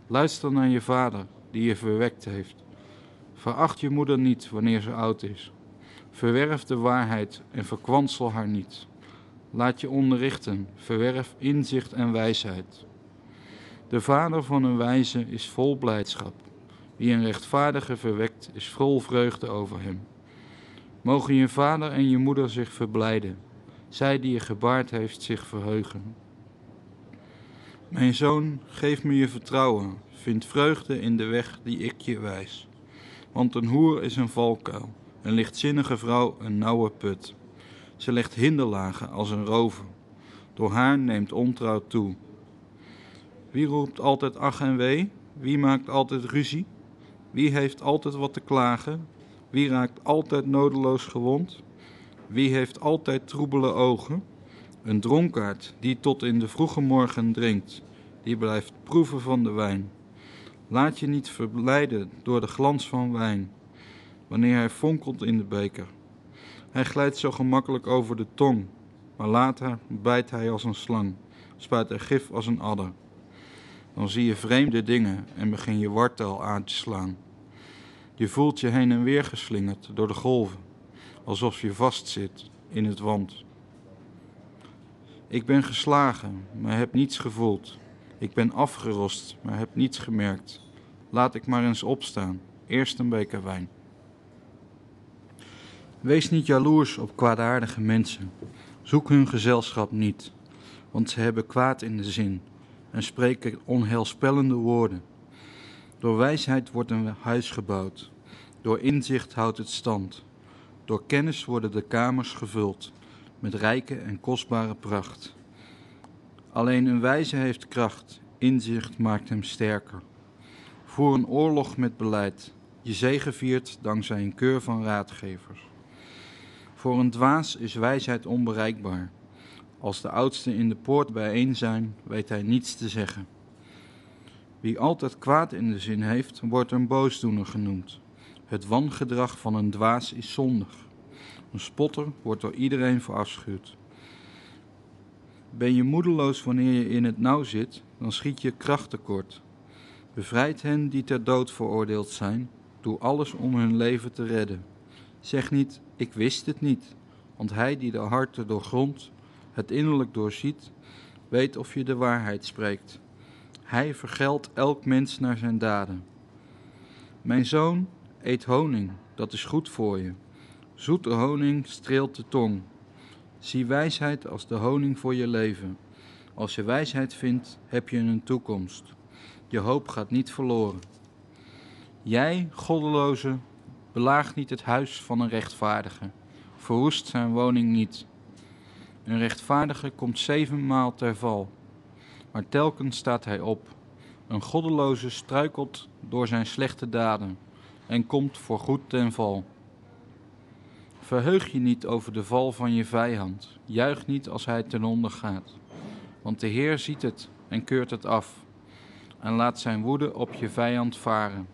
Luister naar je vader, die je verwekt heeft. Veracht je moeder niet wanneer ze oud is. Verwerf de waarheid en verkwansel haar niet. Laat je onderrichten, verwerf inzicht en wijsheid. De vader van een wijze is vol blijdschap. Wie een rechtvaardige verwekt, is vol vreugde over hem. Mogen je vader en je moeder zich verblijden, zij die je gebaard heeft zich verheugen. Mijn zoon, geef me je vertrouwen, vind vreugde in de weg die ik je wijs. Want een hoer is een valkuil, een lichtzinnige vrouw een nauwe put. Ze legt hinderlagen als een rover. Door haar neemt ontrouw toe. Wie roept altijd ach en wee? Wie maakt altijd ruzie? Wie heeft altijd wat te klagen? Wie raakt altijd nodeloos gewond? Wie heeft altijd troebele ogen? Een dronkaard die tot in de vroege morgen drinkt, die blijft proeven van de wijn. Laat je niet verblijden door de glans van wijn, wanneer hij fonkelt in de beker. Hij glijdt zo gemakkelijk over de tong, maar later bijt hij als een slang, spuit hij gif als een adder. Dan zie je vreemde dingen en begin je wartel aan te slaan. Je voelt je heen en weer geslingerd door de golven, alsof je vastzit in het wand. Ik ben geslagen, maar heb niets gevoeld. Ik ben afgerost, maar heb niets gemerkt. Laat ik maar eens opstaan. Eerst een beker wijn. Wees niet jaloers op kwaadaardige mensen. Zoek hun gezelschap niet, want ze hebben kwaad in de zin en spreken onheilspellende woorden. Door wijsheid wordt een huis gebouwd, door inzicht houdt het stand. Door kennis worden de kamers gevuld met rijke en kostbare pracht. Alleen een wijze heeft kracht, inzicht maakt hem sterker. Voer een oorlog met beleid, je zege viert dankzij een keur van raadgevers. Voor een dwaas is wijsheid onbereikbaar. Als de oudsten in de poort bijeen zijn, weet hij niets te zeggen. Wie altijd kwaad in de zin heeft, wordt een boosdoener genoemd. Het wangedrag van een dwaas is zondig. Een spotter wordt door iedereen verafschuwd. Ben je moedeloos wanneer je in het nauw zit, dan schiet je kracht tekort. Bevrijd hen die ter dood veroordeeld zijn. Doe alles om hun leven te redden. Zeg niet, ik wist het niet, want hij die de harten doorgrondt, het innerlijk doorziet, weet of je de waarheid spreekt. Hij vergeldt elk mens naar zijn daden. Mijn zoon, eet honing, dat is goed voor je. Zoete honing streelt de tong. Zie wijsheid als de honing voor je leven. Als je wijsheid vindt, heb je een toekomst. Je hoop gaat niet verloren. Jij, goddeloze, belaag niet het huis van een rechtvaardige. Verwoest zijn woning niet. Een rechtvaardige komt zevenmaal ter val, maar telkens staat hij op. Een goddeloze struikelt door zijn slechte daden en komt voor goed ten val. Verheug je niet over de val van je vijand, juich niet als hij ten onder gaat, want de Heer ziet het en keurt het af en laat zijn woede op je vijand varen.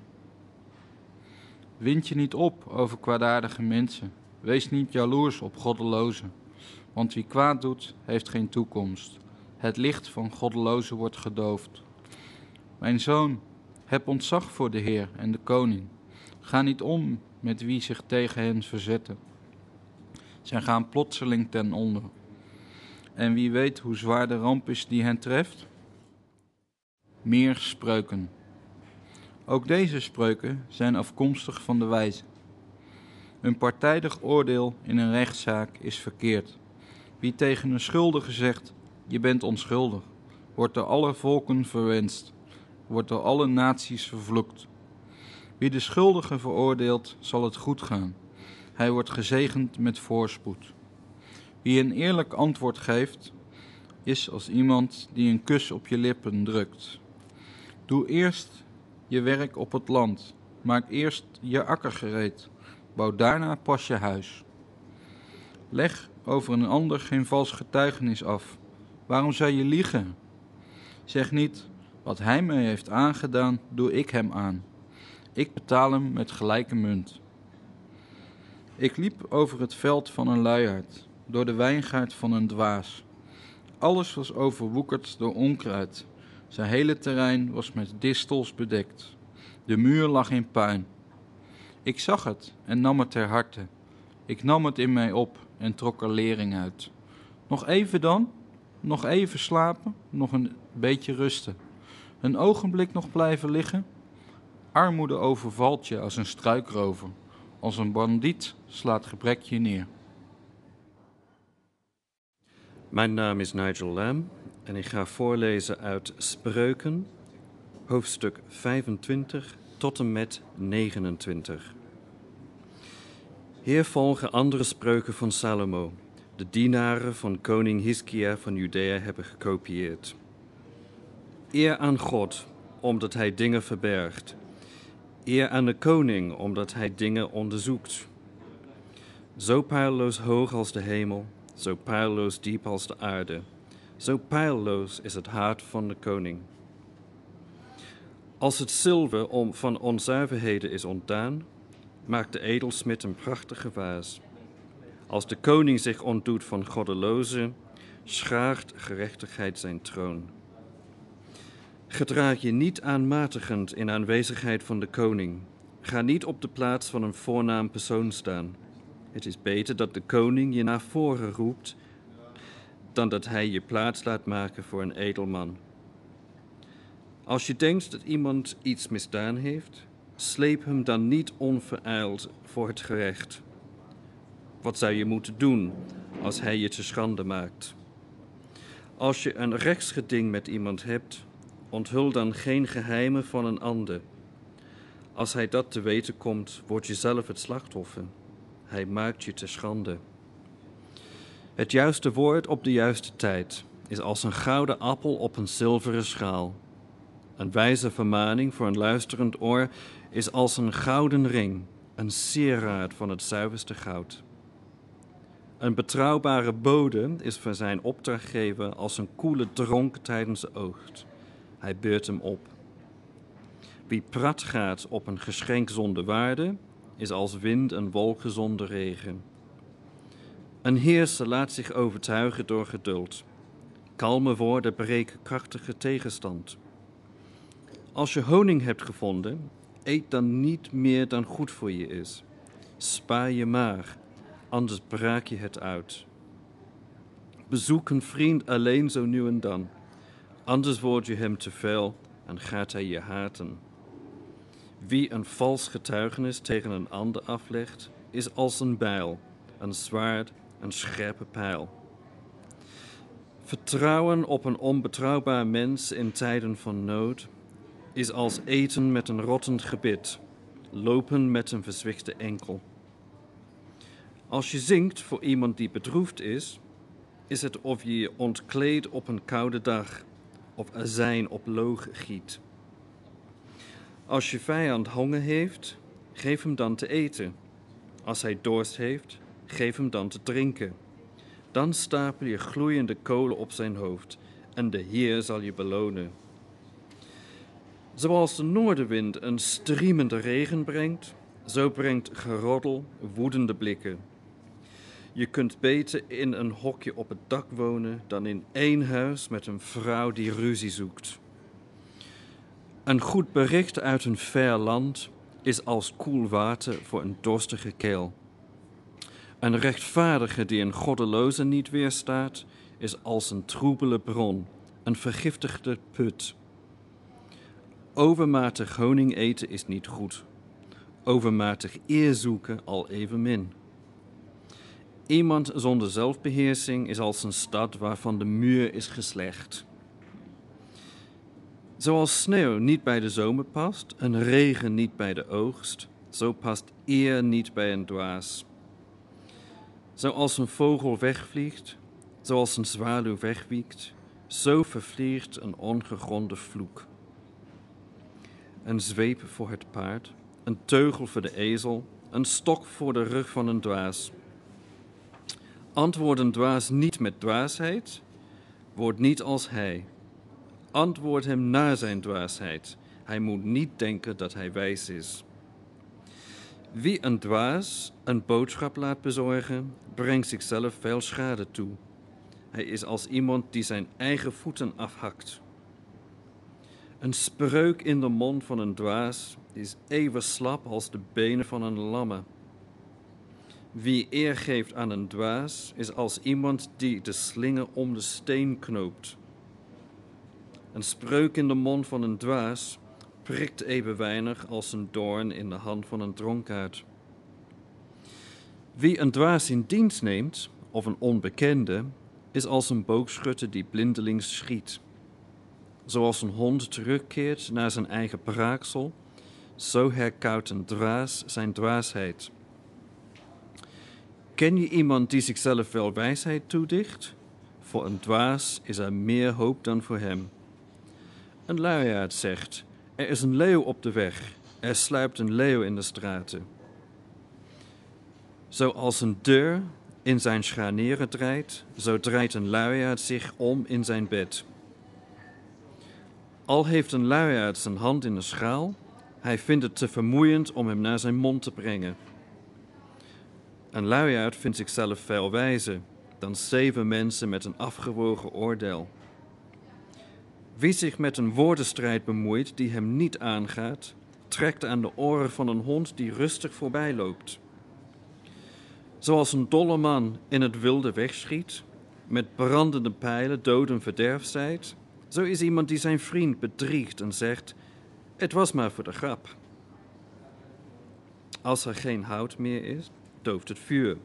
Wind je niet op over kwaadaardige mensen. Wees niet jaloers op goddelozen. Want wie kwaad doet, heeft geen toekomst. Het licht van goddelozen wordt gedoofd. Mijn zoon, heb ontzag voor de Heer en de koning. Ga niet om met wie zich tegen hen verzetten. Zij gaan plotseling ten onder. En wie weet hoe zwaar de ramp is die hen treft? Meer spreuken. Ook deze spreuken zijn afkomstig van de wijze. Een partijdig oordeel in een rechtszaak is verkeerd. Wie tegen een schuldige zegt: Je bent onschuldig, wordt door alle volken verwenst, wordt door alle naties vervloekt. Wie de schuldige veroordeelt, zal het goed gaan. Hij wordt gezegend met voorspoed. Wie een eerlijk antwoord geeft, is als iemand die een kus op je lippen drukt. Doe eerst je werk op het land. Maak eerst je akker gereed. Bouw daarna pas je huis. Leg over een ander geen vals getuigenis af. Waarom zou je liegen? Zeg niet, wat hij mij heeft aangedaan, doe ik hem aan. Ik betaal hem met gelijke munt. Ik liep over het veld van een luiaard, door de wijngaard van een dwaas. Alles was overwoekerd door onkruid. Zijn hele terrein was met distels bedekt. De muur lag in puin. Ik zag het en nam het ter harte. Ik nam het in mij op en trok er lering uit. Nog even dan, nog even slapen, nog een beetje rusten. Een ogenblik nog blijven liggen. Armoede overvalt je als een struikrover. Als een bandiet slaat gebrek je neer. Mijn naam is Nigel Lam en ik ga voorlezen uit Spreuken, hoofdstuk 25 tot en met 29. Hier volgen andere spreuken van Salomo, de dienaren van koning Hiskia van Judea hebben gekopieerd. Eer aan God, omdat hij dingen verbergt. Eer aan de koning, omdat hij dingen onderzoekt. Zo pijlloos hoog als de hemel, zo pijlloos diep als de aarde. Zo pijlloos is het hart van de koning. Als het zilver om van onzuiverheden is ontdaan, maakt de edelsmid een prachtige vaas. Als de koning zich ontdoet van goddelozen, schaart gerechtigheid zijn troon. Gedraag je niet aanmatigend in aanwezigheid van de koning. Ga niet op de plaats van een voornaam persoon staan. Het is beter dat de koning je naar voren roept, dan dat hij je plaats laat maken voor een edelman. Als je denkt dat iemand iets misdaan heeft, sleep hem dan niet onverijld voor het gerecht. Wat zou je moeten doen als hij je te schande maakt? Als je een rechtsgeding met iemand hebt, onthul dan geen geheimen van een ander. Als hij dat te weten komt, word je zelf het slachtoffer. Hij maakt je te schande. Het juiste woord op de juiste tijd is als een gouden appel op een zilveren schaal. Een wijze vermaning voor een luisterend oor is als een gouden ring, een sieraad van het zuiverste goud. Een betrouwbare bode is voor zijn opdrachtgever als een koele dronk tijdens de oogst. Hij beurt hem op. Wie prat gaat op een geschenk zonder waarde, is als wind en wolken zonder regen. Een heerser laat zich overtuigen door geduld. Kalme woorden breken krachtige tegenstand. Als je honing hebt gevonden, eet dan niet meer dan goed voor je is. Spaar je maag, anders braak je het uit. Bezoek een vriend alleen zo nu en dan, anders word je hem te veel en gaat hij je haten. Wie een vals getuigenis tegen een ander aflegt, is als een bijl, een zwaard, een scherpe pijl. Vertrouwen op een onbetrouwbaar mens in tijden van nood is als eten met een rottend gebit, lopen met een verzwichte enkel. Als je zingt voor iemand die bedroefd is, is het of je je ontkleedt op een koude dag of azijn op loog giet. Als je vijand honger heeft, geef hem dan te eten. Als hij dorst heeft, geef hem dan te drinken. Dan stapel je gloeiende kolen op zijn hoofd en de Heer zal je belonen. Zoals de noordenwind een striemende regen brengt, Zo brengt geroddel woedende blikken. Je kunt beter in een hokje op het dak wonen dan in één huis met een vrouw die ruzie zoekt. Een goed bericht uit een ver land is als koel water voor een dorstige keel. Een rechtvaardige die een goddeloze niet weerstaat, is als een troebele bron, een vergiftigde put. Overmatig honing eten is niet goed. Overmatig eer zoeken al evenmin. Iemand zonder zelfbeheersing is als een stad waarvan de muur is geslecht. Zoals sneeuw niet bij de zomer past, een regen niet bij de oogst, zo past eer niet bij een dwaas. Zoals een vogel wegvliegt, zoals een zwaluw wegwiekt, zo vervliegt een ongegronde vloek. Een zweep voor het paard, een teugel voor de ezel, een stok voor de rug van een dwaas. Antwoord een dwaas niet met dwaasheid, word niet als hij. Antwoord hem na zijn dwaasheid. Hij moet niet denken dat hij wijs is. Wie een dwaas een boodschap laat bezorgen, brengt zichzelf veel schade toe. Hij is als iemand die zijn eigen voeten afhakt. Een spreuk in de mond van een dwaas is even slap als de benen van een lamme. Wie eer geeft aan een dwaas is als iemand die de slinger om de steen knoopt. Een spreuk in de mond van een dwaas prikt even weinig als een doorn in de hand van een dronkaard. Wie een dwaas in dienst neemt, of een onbekende, is als een boogschutter die blindelings schiet. Zoals een hond terugkeert naar zijn eigen praaksel, zo herkoudt een dwaas zijn dwaasheid. Ken je iemand die zichzelf wel wijsheid toedicht? Voor een dwaas is er meer hoop dan voor hem. Een luiaard zegt: Er is een leeuw op de weg, er sluipt een leeuw in de straten. Zoals een deur in zijn scharnieren draait, zo draait een luiaard zich om in zijn bed. Al heeft een luiaard zijn hand in de schaal, hij vindt het te vermoeiend om hem naar zijn mond te brengen. Een luiaard vindt zichzelf veel wijzer dan zeven mensen met een afgewogen oordeel. Wie zich met een woordenstrijd bemoeit die hem niet aangaat, trekt aan de oren van een hond die rustig voorbij loopt. Zoals een dolle man in het wilde wegschiet, met brandende pijlen dood en verderf zijt, zo is iemand die zijn vriend bedriegt en zegt: Het was maar voor de grap. Als er geen hout meer is, dooft het vuur.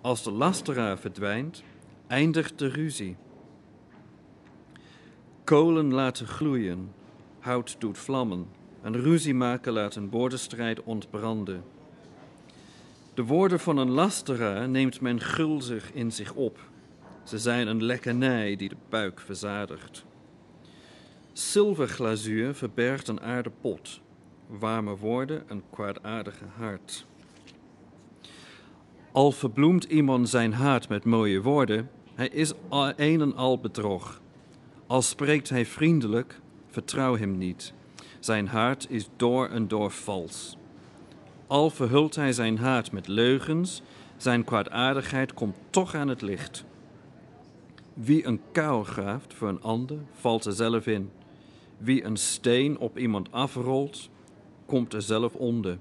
Als de lasteraar verdwijnt, eindigt de ruzie. Kolen laten gloeien, hout doet vlammen, en ruzie maken laat een woordenstrijd ontbranden. De woorden van een lasteraar neemt men gulzig in zich op. Ze zijn een lekkernij die de buik verzadigt. Zilverglazuur verbergt een aarde pot, warme woorden een kwaadaardige hart. Al verbloemt iemand zijn hart met mooie woorden, hij is een en al bedrog. Al spreekt hij vriendelijk, vertrouw hem niet. Zijn hart is door en door vals. Al verhult hij zijn hart met leugens, zijn kwaadaardigheid komt toch aan het licht. Wie een kuil graaft voor een ander, valt er zelf in. Wie een steen op iemand afrolt, komt er zelf onder.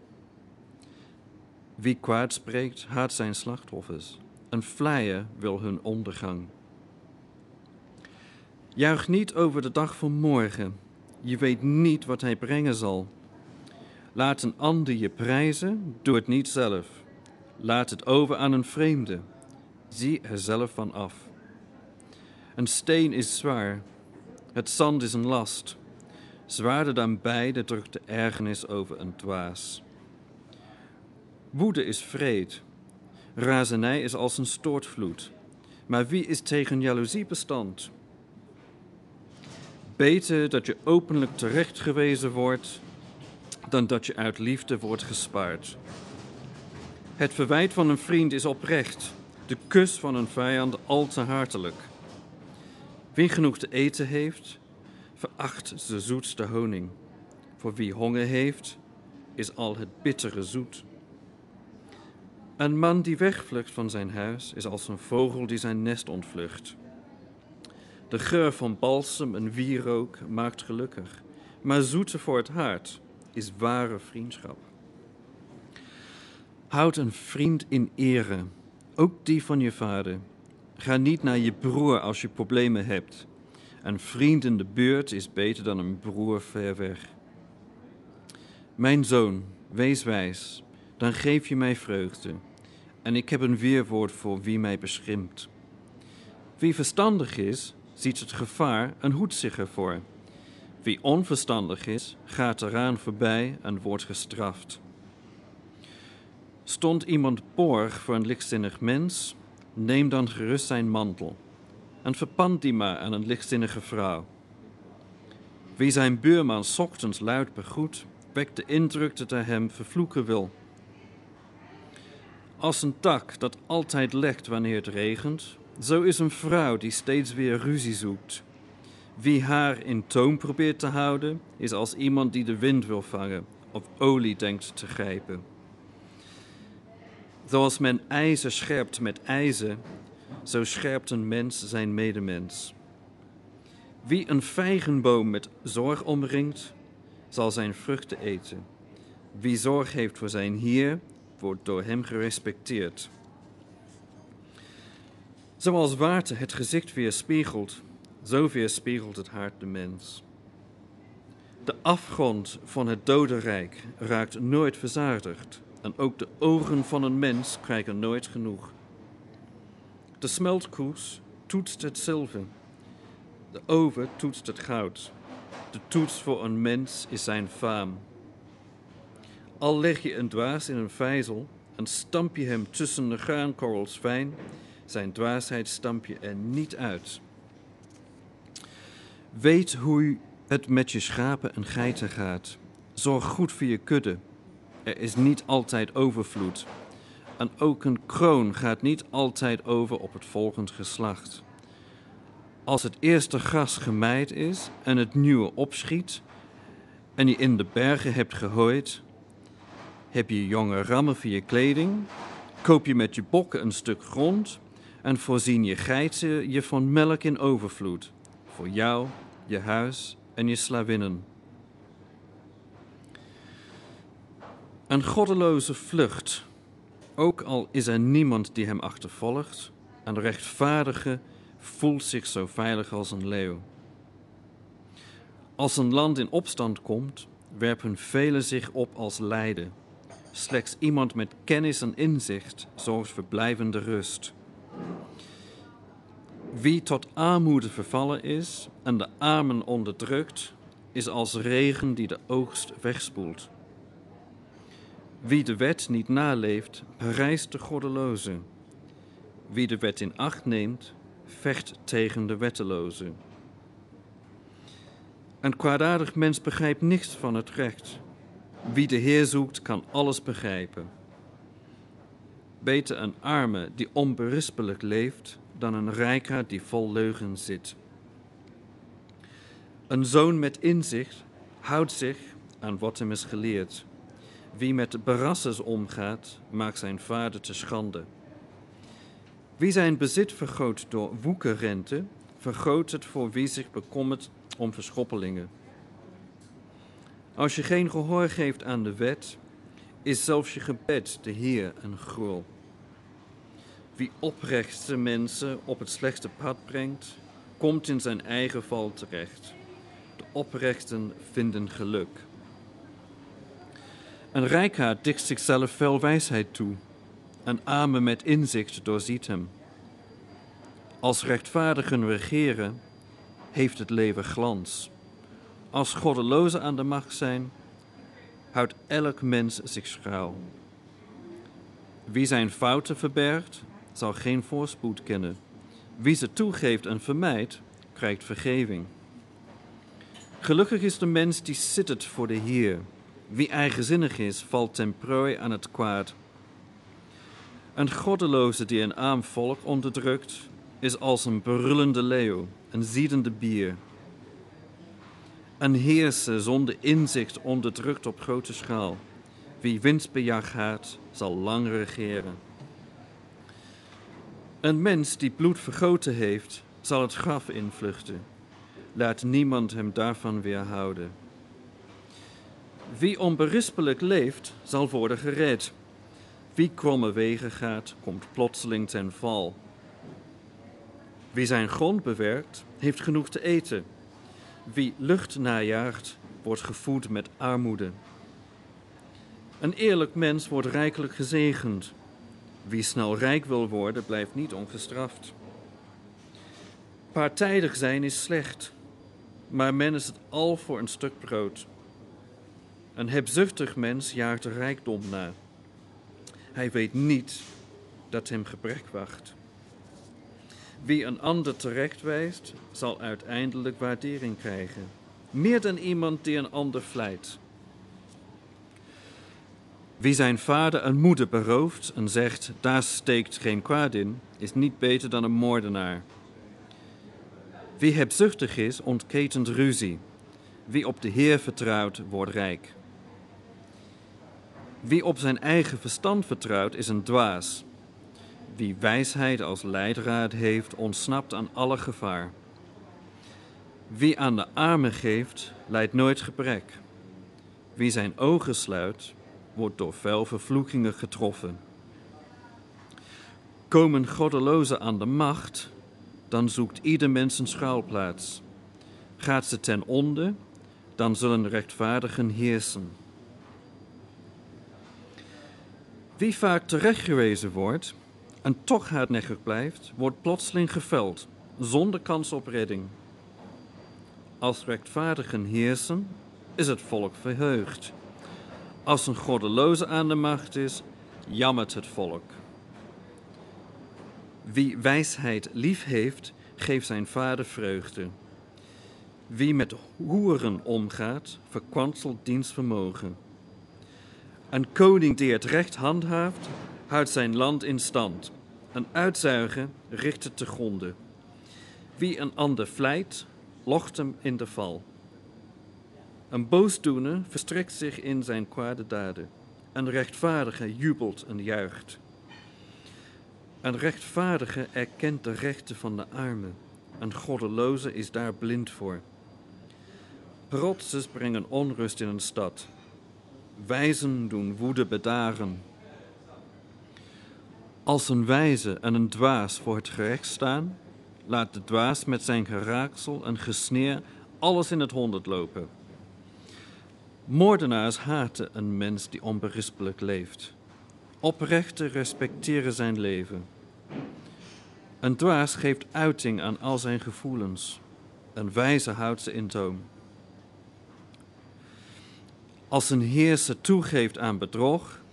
Wie kwaad spreekt, haat zijn slachtoffers. Een vleier wil hun ondergang. Juich niet over de dag van morgen. Je weet niet wat hij brengen zal. Laat een ander je prijzen, doe het niet zelf. Laat het over aan een vreemde. Zie er zelf van af. Een steen is zwaar, het zand is een last. Zwaarder dan beide drukt de ergernis over een dwaas. Woede is vreed. Razernij is als een stoortvloed. Maar wie is tegen jaloezie bestand? Beter dat je openlijk terechtgewezen wordt, dan dat je uit liefde wordt gespaard. Het verwijt van een vriend is oprecht, de kus van een vijand al te hartelijk. Wie genoeg te eten heeft, veracht de zoetste honing. Voor wie honger heeft, is al het bittere zoet. Een man die wegvlucht van zijn huis is als een vogel die zijn nest ontvlucht. De geur van balsem en wierook maakt gelukkig, maar zoete voor het hart is ware vriendschap. Houd een vriend in ere, ook die van je vader. Ga niet naar je broer als je problemen hebt. Een vriend in de buurt is beter dan een broer ver weg. Mijn zoon, wees wijs, dan geef je mij vreugde. En ik heb een weerwoord voor wie mij beschimpt. Wie verstandig is, ziet het gevaar en hoedt zich ervoor. Wie onverstandig is, gaat eraan voorbij en wordt gestraft. Stond iemand borg voor een lichtzinnig mens, neem dan gerust zijn mantel en verpand die maar aan een lichtzinnige vrouw. Wie zijn buurman ochtends luid begroet, wekt de indruk dat hij hem vervloeken wil. Als een tak dat altijd lekt wanneer het regent, zo is een vrouw die steeds weer ruzie zoekt. Wie haar in toom probeert te houden, is als iemand die de wind wil vangen of olie denkt te grijpen. Zoals men ijzer scherpt met ijzer, zo scherpt een mens zijn medemens. Wie een vijgenboom met zorg omringt, zal zijn vruchten eten. Wie zorg heeft voor zijn Heer, wordt door hem gerespecteerd. Zoals water het gezicht weerspiegelt, zo weerspiegelt het hart de mens. De afgrond van het dodenrijk raakt nooit verzadigd en ook de ogen van een mens krijgen nooit genoeg. De smeltkoes toetst het zilver, de oven toetst het goud. De toets voor een mens is zijn faam. Al leg je een dwaas in een vijzel en stamp je hem tussen de graankorrels fijn, zijn dwaasheid stamp je er niet uit. Weet hoe het met je schapen en geiten gaat. Zorg goed voor je kudde. Er is niet altijd overvloed. En ook een kroon gaat niet altijd over op het volgend geslacht. Als het eerste gras gemaaid is en het nieuwe opschiet, en je in de bergen hebt gehooid, heb je jonge rammen voor je kleding, koop je met je bokken een stuk grond en voorzien je geiten je van melk in overvloed, voor jou, je huis en je slavinnen. Een goddeloze vlucht, ook al is er niemand die hem achtervolgt, een rechtvaardige voelt zich zo veilig als een leeuw. Als een land in opstand komt, werpen velen zich op als lijden. Slechts iemand met kennis en inzicht zorgt voor blijvende rust. Wie tot armoede vervallen is en de armen onderdrukt, is als regen die de oogst wegspoelt. Wie de wet niet naleeft, prijst de goddeloze. Wie de wet in acht neemt, vecht tegen de wetteloze. Een kwaadaardig mens begrijpt niks van het recht. Wie de Heer zoekt, kan alles begrijpen. Beter een arme die onberispelijk leeft, dan een rijkaard die vol leugen zit. Een zoon met inzicht houdt zich aan wat hem is geleerd. Wie met berassers omgaat, maakt zijn vader te schande. Wie zijn bezit vergroot door woekerrente, vergroot het voor wie zich bekommert om verschoppelingen. Als je geen gehoor geeft aan de wet, is zelfs je gebed de Heer een gruwel. Wie oprechtste mensen op het slechtste pad brengt, komt in zijn eigen val terecht. De oprechten vinden geluk. Een rijkaard dicht zichzelf veel wijsheid toe. Een arme met inzicht doorziet hem. Als rechtvaardigen regeren, heeft het leven glans. Als goddelozen aan de macht zijn, houdt elk mens zich schuil. Wie zijn fouten verbergt, zal geen voorspoed kennen. Wie ze toegeeft en vermijdt, krijgt vergeving. Gelukkig is de mens die zittert voor de Heer. Wie eigenzinnig is, valt ten prooi aan het kwaad. Een goddeloze die een arm volk onderdrukt, is als een brullende leeuw, een ziedende bier. Een heerser zonder inzicht onderdrukt op grote schaal. Wie winstbejag haat, zal lang regeren. Een mens die bloed vergoten heeft, zal het graf invluchten. Laat niemand hem daarvan weerhouden. Wie onberispelijk leeft, zal worden gered. Wie kromme wegen gaat, komt plotseling ten val. Wie zijn grond bewerkt, heeft genoeg te eten. Wie lucht najaagt, wordt gevoed met armoede. Een eerlijk mens wordt rijkelijk gezegend. Wie snel rijk wil worden, blijft niet ongestraft. Partijdig zijn is slecht, maar men is het al voor een stuk brood. Een hebzuchtig mens jaagt de rijkdom na. Hij weet niet dat hem gebrek wacht. Wie een ander terechtwijst, zal uiteindelijk waardering krijgen. Meer dan iemand die een ander vlijt. Wie zijn vader en moeder berooft en zegt, daar steekt geen kwaad in, is niet beter dan een moordenaar. Wie hebzuchtig is, ontketent ruzie. Wie op de Heer vertrouwt, wordt rijk. Wie op zijn eigen verstand vertrouwt, is een dwaas. Wie wijsheid als leidraad heeft, ontsnapt aan alle gevaar. Wie aan de armen geeft, leidt nooit gebrek. Wie zijn ogen sluit, wordt door veel vervloekingen getroffen. Komen goddelozen aan de macht, dan zoekt ieder mens een schuilplaats. Gaat ze ten onder, dan zullen rechtvaardigen heersen. Wie vaak terechtgewezen wordt en toch hardnekkig blijft, wordt plotseling geveld, zonder kans op redding. Als rechtvaardigen heersen, is het volk verheugd. Als een goddeloze aan de macht is, jammert het volk. Wie wijsheid lief heeft, geeft zijn vader vreugde. Wie met hoeren omgaat, verkwanselt diens vermogen. Een koning die het recht handhaaft, houdt zijn land in stand. Een uitzuiger richt het te gronde. Wie een ander vlijt, locht hem in de val. Een boosdoener verstrekt zich in zijn kwade daden. Een rechtvaardige jubelt en juicht. Een rechtvaardige erkent de rechten van de armen. Een goddeloze is daar blind voor. Protsers brengen onrust in een stad. Wijzen doen woede bedaren. Als een wijze en een dwaas voor het gerecht staan, laat de dwaas met zijn geraaksel en gesneer alles in het honderd lopen. Moordenaars haten een mens die onberispelijk leeft. Oprechten respecteren zijn leven. Een dwaas geeft uiting aan al zijn gevoelens. Een wijze houdt ze in toom. Als een heerser toegeeft aan bedrog,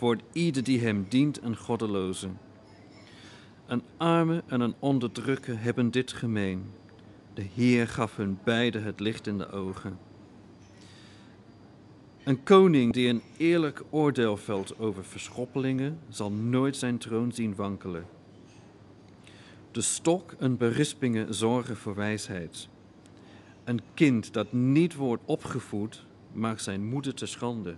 wordt ieder die hem dient een goddeloze. Een arme en een onderdrukker hebben dit gemeen. De Heer gaf hun beide het licht in de ogen. Een koning die een eerlijk oordeel velt over verschoppelingen, zal nooit zijn troon zien wankelen. De stok en berispingen zorgen voor wijsheid. Een kind dat niet wordt opgevoed, maakt zijn moeder te schande.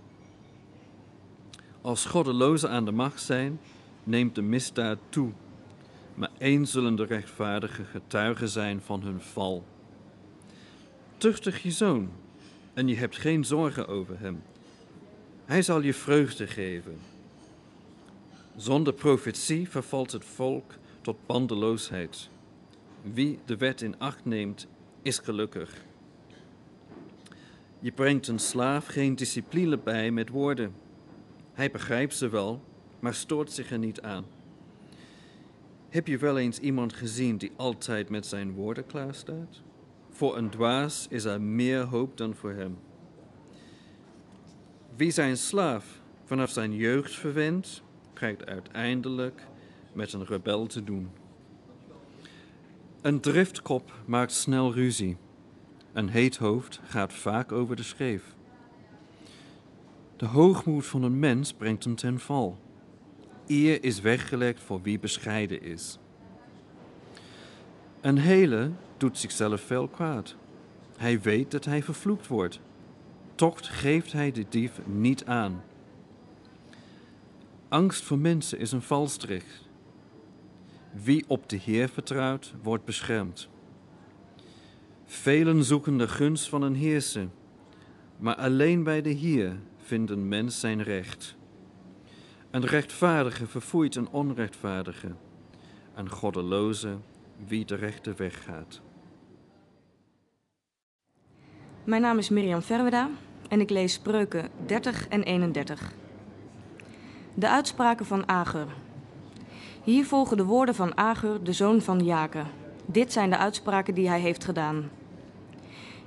Als goddelozen aan de macht zijn, neemt de misdaad toe. Maar eens zullen de rechtvaardigen getuigen zijn van hun val. Tuchtig je zoon, en je hebt geen zorgen over hem. Hij zal je vreugde geven. Zonder profetie vervalt het volk tot bandeloosheid. Wie de wet in acht neemt, is gelukkig. Je brengt een slaaf geen discipline bij met woorden. Hij begrijpt ze wel, maar stoort zich er niet aan. Heb je wel eens iemand gezien die altijd met zijn woorden klaarstaat? Voor een dwaas is er meer hoop dan voor hem. Wie zijn slaaf vanaf zijn jeugd verwendt, krijgt uiteindelijk met een rebel te doen. Een driftkop maakt snel ruzie. Een heet hoofd gaat vaak over de scheef. De hoogmoed van een mens brengt hem ten val. Eer is weggelegd voor wie bescheiden is. Een hele doet zichzelf veel kwaad. Hij weet dat hij vervloekt wordt. Toch geeft hij de dief niet aan. Angst voor mensen is een valstrik. Wie op de Heer vertrouwt, wordt beschermd. Velen zoeken de gunst van een heerser, maar alleen bij de Heer vindt een mens zijn recht. Een rechtvaardige verfoeit een onrechtvaardige, een goddeloze wie de rechte weg gaat. Mijn naam is Mirjam Verweda en ik lees spreuken 30 en 31. De uitspraken van Agur. Hier volgen de woorden van Agur, de zoon van Jake. Dit zijn de uitspraken die hij heeft gedaan.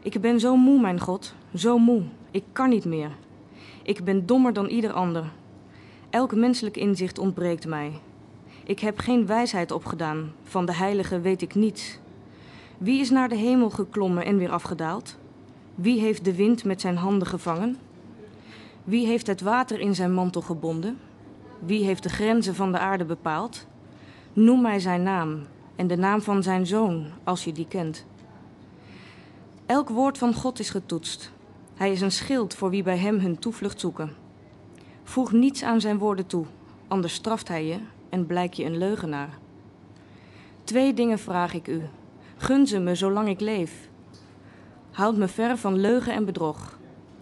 Ik ben zo moe, mijn God, zo moe. Ik kan niet meer. Ik ben dommer dan ieder ander. Elk menselijk inzicht ontbreekt mij. Ik heb geen wijsheid opgedaan. Van de heilige weet ik niets. Wie is naar de hemel geklommen en weer afgedaald? Wie heeft de wind met zijn handen gevangen? Wie heeft het water in zijn mantel gebonden? Wie heeft de grenzen van de aarde bepaald? Noem mij zijn naam en de naam van zijn zoon, als je die kent. Elk woord van God is getoetst. Hij is een schild voor wie bij hem hun toevlucht zoeken. Voeg niets aan zijn woorden toe, anders straft hij je en blijk je een leugenaar. Twee dingen vraag ik u. Gun ze me zolang ik leef. Houd me ver van leugen en bedrog.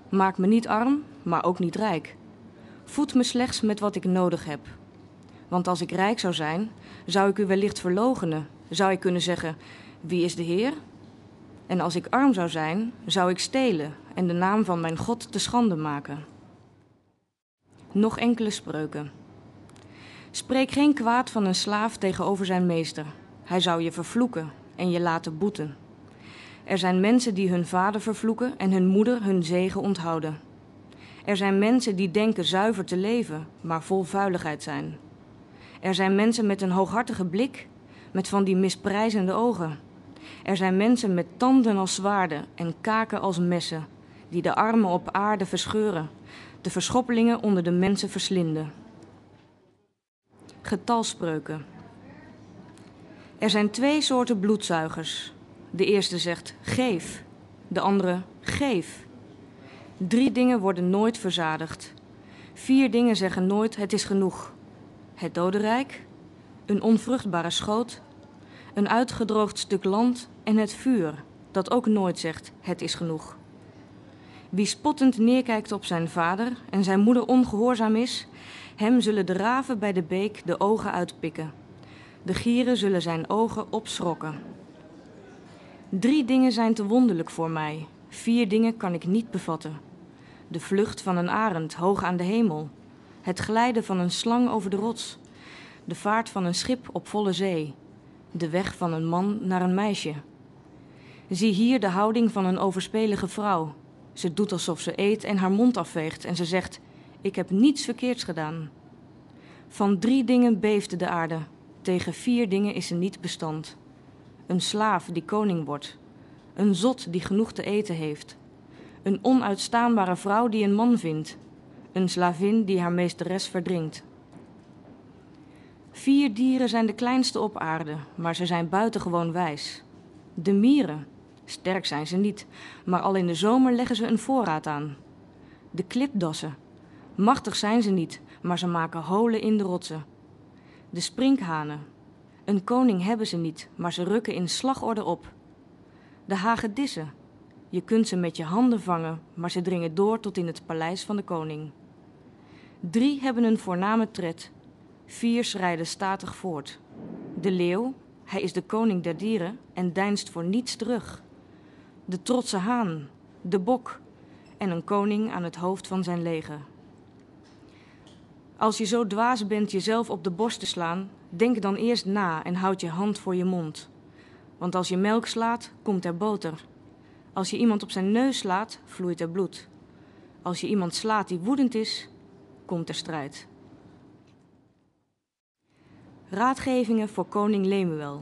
Maak me niet arm, maar ook niet rijk. Voed me slechts met wat ik nodig heb. Want als ik rijk zou zijn, zou ik u wellicht verlogenen. Zou ik kunnen zeggen: Wie is de Heer? En als ik arm zou zijn, zou ik stelen en de naam van mijn God te schande maken. Nog enkele spreuken. Spreek geen kwaad van een slaaf tegenover zijn meester. Hij zou je vervloeken en je laten boeten. Er zijn mensen die hun vader vervloeken en hun moeder hun zegen onthouden. Er zijn mensen die denken zuiver te leven, maar vol vuiligheid zijn. Er zijn mensen met een hooghartige blik, met van die misprijzende ogen. Er zijn mensen met tanden als zwaarden en kaken als messen, die de armen op aarde verscheuren, de verschoppelingen onder de mensen verslinden. Getalspreuken. Er zijn twee soorten bloedzuigers. De eerste zegt geef, de andere geef. Drie dingen worden nooit verzadigd. Vier dingen zeggen nooit het is genoeg. Het dodenrijk, een onvruchtbare schoot, een uitgedroogd stuk land en het vuur, dat ook nooit zegt het is genoeg. Wie spottend neerkijkt op zijn vader en zijn moeder ongehoorzaam is, hem zullen de raven bij de beek de ogen uitpikken. De gieren zullen zijn ogen opschrokken. Drie dingen zijn te wonderlijk voor mij. Vier dingen kan ik niet bevatten. De vlucht van een arend hoog aan de hemel. Het glijden van een slang over de rots. De vaart van een schip op volle zee. De weg van een man naar een meisje. Zie hier de houding van een overspelige vrouw. Ze doet alsof ze eet en haar mond afveegt en ze zegt: Ik heb niets verkeerds gedaan. Van drie dingen beefde de aarde, tegen vier dingen is ze niet bestand. Een slaaf die koning wordt, een zot die genoeg te eten heeft, een onuitstaanbare vrouw die een man vindt, een slavin die haar meesteres verdringt. Vier dieren zijn de kleinste op aarde, maar ze zijn buitengewoon wijs. De mieren, sterk zijn ze niet, maar al in de zomer leggen ze een voorraad aan. De klipdassen, machtig zijn ze niet, maar ze maken holen in de rotsen. De sprinkhanen, een koning hebben ze niet, maar ze rukken in slagorde op. De hagedissen, je kunt ze met je handen vangen, maar ze dringen door tot in het paleis van de koning. Drie hebben een voorname tred, vier schrijden statig voort. De leeuw, hij is de koning der dieren en deinst voor niets terug. De trotse haan, de bok en een koning aan het hoofd van zijn leger. Als je zo dwaas bent jezelf op de borst te slaan, denk dan eerst na en houd je hand voor je mond. Want als je melk slaat, komt er boter. Als je iemand op zijn neus slaat, vloeit er bloed. Als je iemand slaat die woedend is, komt er strijd. Raadgevingen voor koning Lemuel.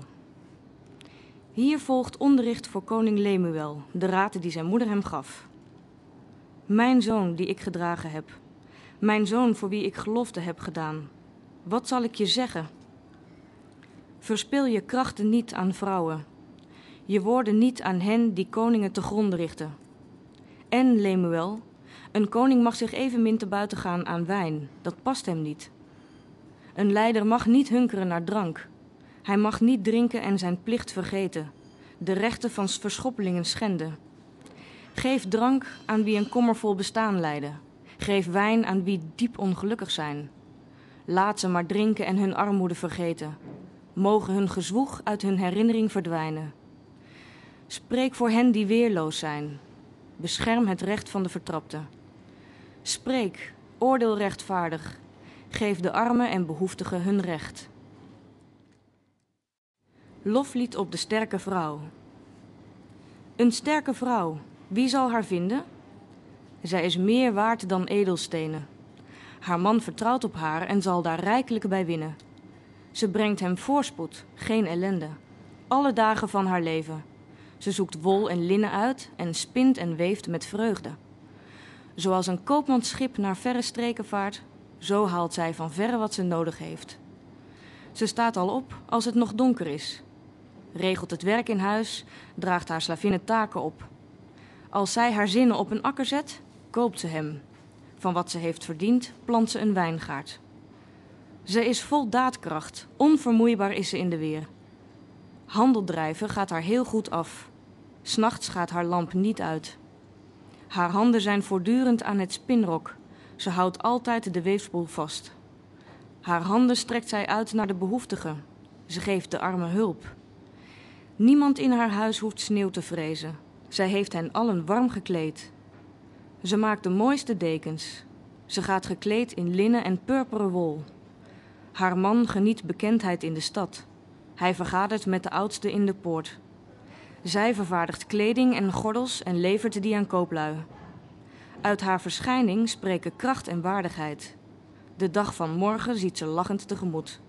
Hier volgt onderricht voor koning Lemuel, de raad die zijn moeder hem gaf. Mijn zoon die ik gedragen heb, mijn zoon voor wie ik gelofte heb gedaan, wat zal ik je zeggen? Verspil je krachten niet aan vrouwen, je woorden niet aan hen die koningen te gronde richten. En, Lemuel, een koning mag zich evenmin te buiten gaan aan wijn, dat past hem niet. Een leider mag niet hunkeren naar drank. Hij mag niet drinken en zijn plicht vergeten, de rechten van verschoppelingen schenden. Geef drank aan wie een kommervol bestaan leiden. Geef wijn aan wie diep ongelukkig zijn. Laat ze maar drinken en hun armoede vergeten. Mogen hun gezwoeg uit hun herinnering verdwijnen. Spreek voor hen die weerloos zijn. Bescherm het recht van de vertrapte. Spreek, oordeel rechtvaardig. Geef de armen en behoeftigen hun recht. Loflied op de sterke vrouw. Een sterke vrouw, wie zal haar vinden? Zij is meer waard dan edelstenen. Haar man vertrouwt op haar en zal daar rijkelijk bij winnen. Ze brengt hem voorspoed, geen ellende. Alle dagen van haar leven. Ze zoekt wol en linnen uit en spint en weeft met vreugde. Zoals een koopmansschip naar verre streken vaart, zo haalt zij van verre wat ze nodig heeft. Ze staat al op als het nog donker is. Regelt het werk in huis, draagt haar slavinnen taken op. Als zij haar zinnen op een akker zet, koopt ze hem. Van wat ze heeft verdiend, plant ze een wijngaard. Ze is vol daadkracht, onvermoeibaar is ze in de weer. Handel drijven gaat haar heel goed af. S'nachts gaat haar lamp niet uit. Haar handen zijn voortdurend aan het spinrok. Ze houdt altijd de weefspoel vast. Haar handen strekt zij uit naar de behoeftigen. Ze geeft de armen hulp. Niemand in haar huis hoeft sneeuw te vrezen. Zij heeft hen allen warm gekleed. Ze maakt de mooiste dekens. Ze gaat gekleed in linnen en purperen wol. Haar man geniet bekendheid in de stad. Hij vergadert met de oudste in de poort. Zij vervaardigt kleding en gordels en levert die aan kooplui. Uit haar verschijning spreken kracht en waardigheid. De dag van morgen ziet ze lachend tegemoet.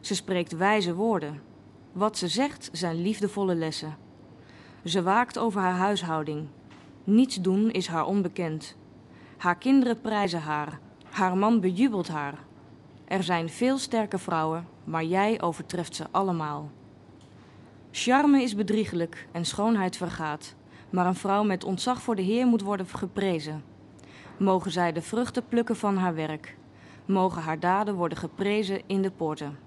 Ze spreekt wijze woorden. Wat ze zegt zijn liefdevolle lessen. Ze waakt over haar huishouding. Niets doen is haar onbekend. Haar kinderen prijzen haar. Haar man bejubelt haar. Er zijn veel sterke vrouwen, maar jij overtreft ze allemaal. Charme is bedriegelijk en schoonheid vergaat, maar een vrouw met ontzag voor de Heer moet worden geprezen. Mogen zij de vruchten plukken van haar werk, mogen haar daden worden geprezen in de poorten.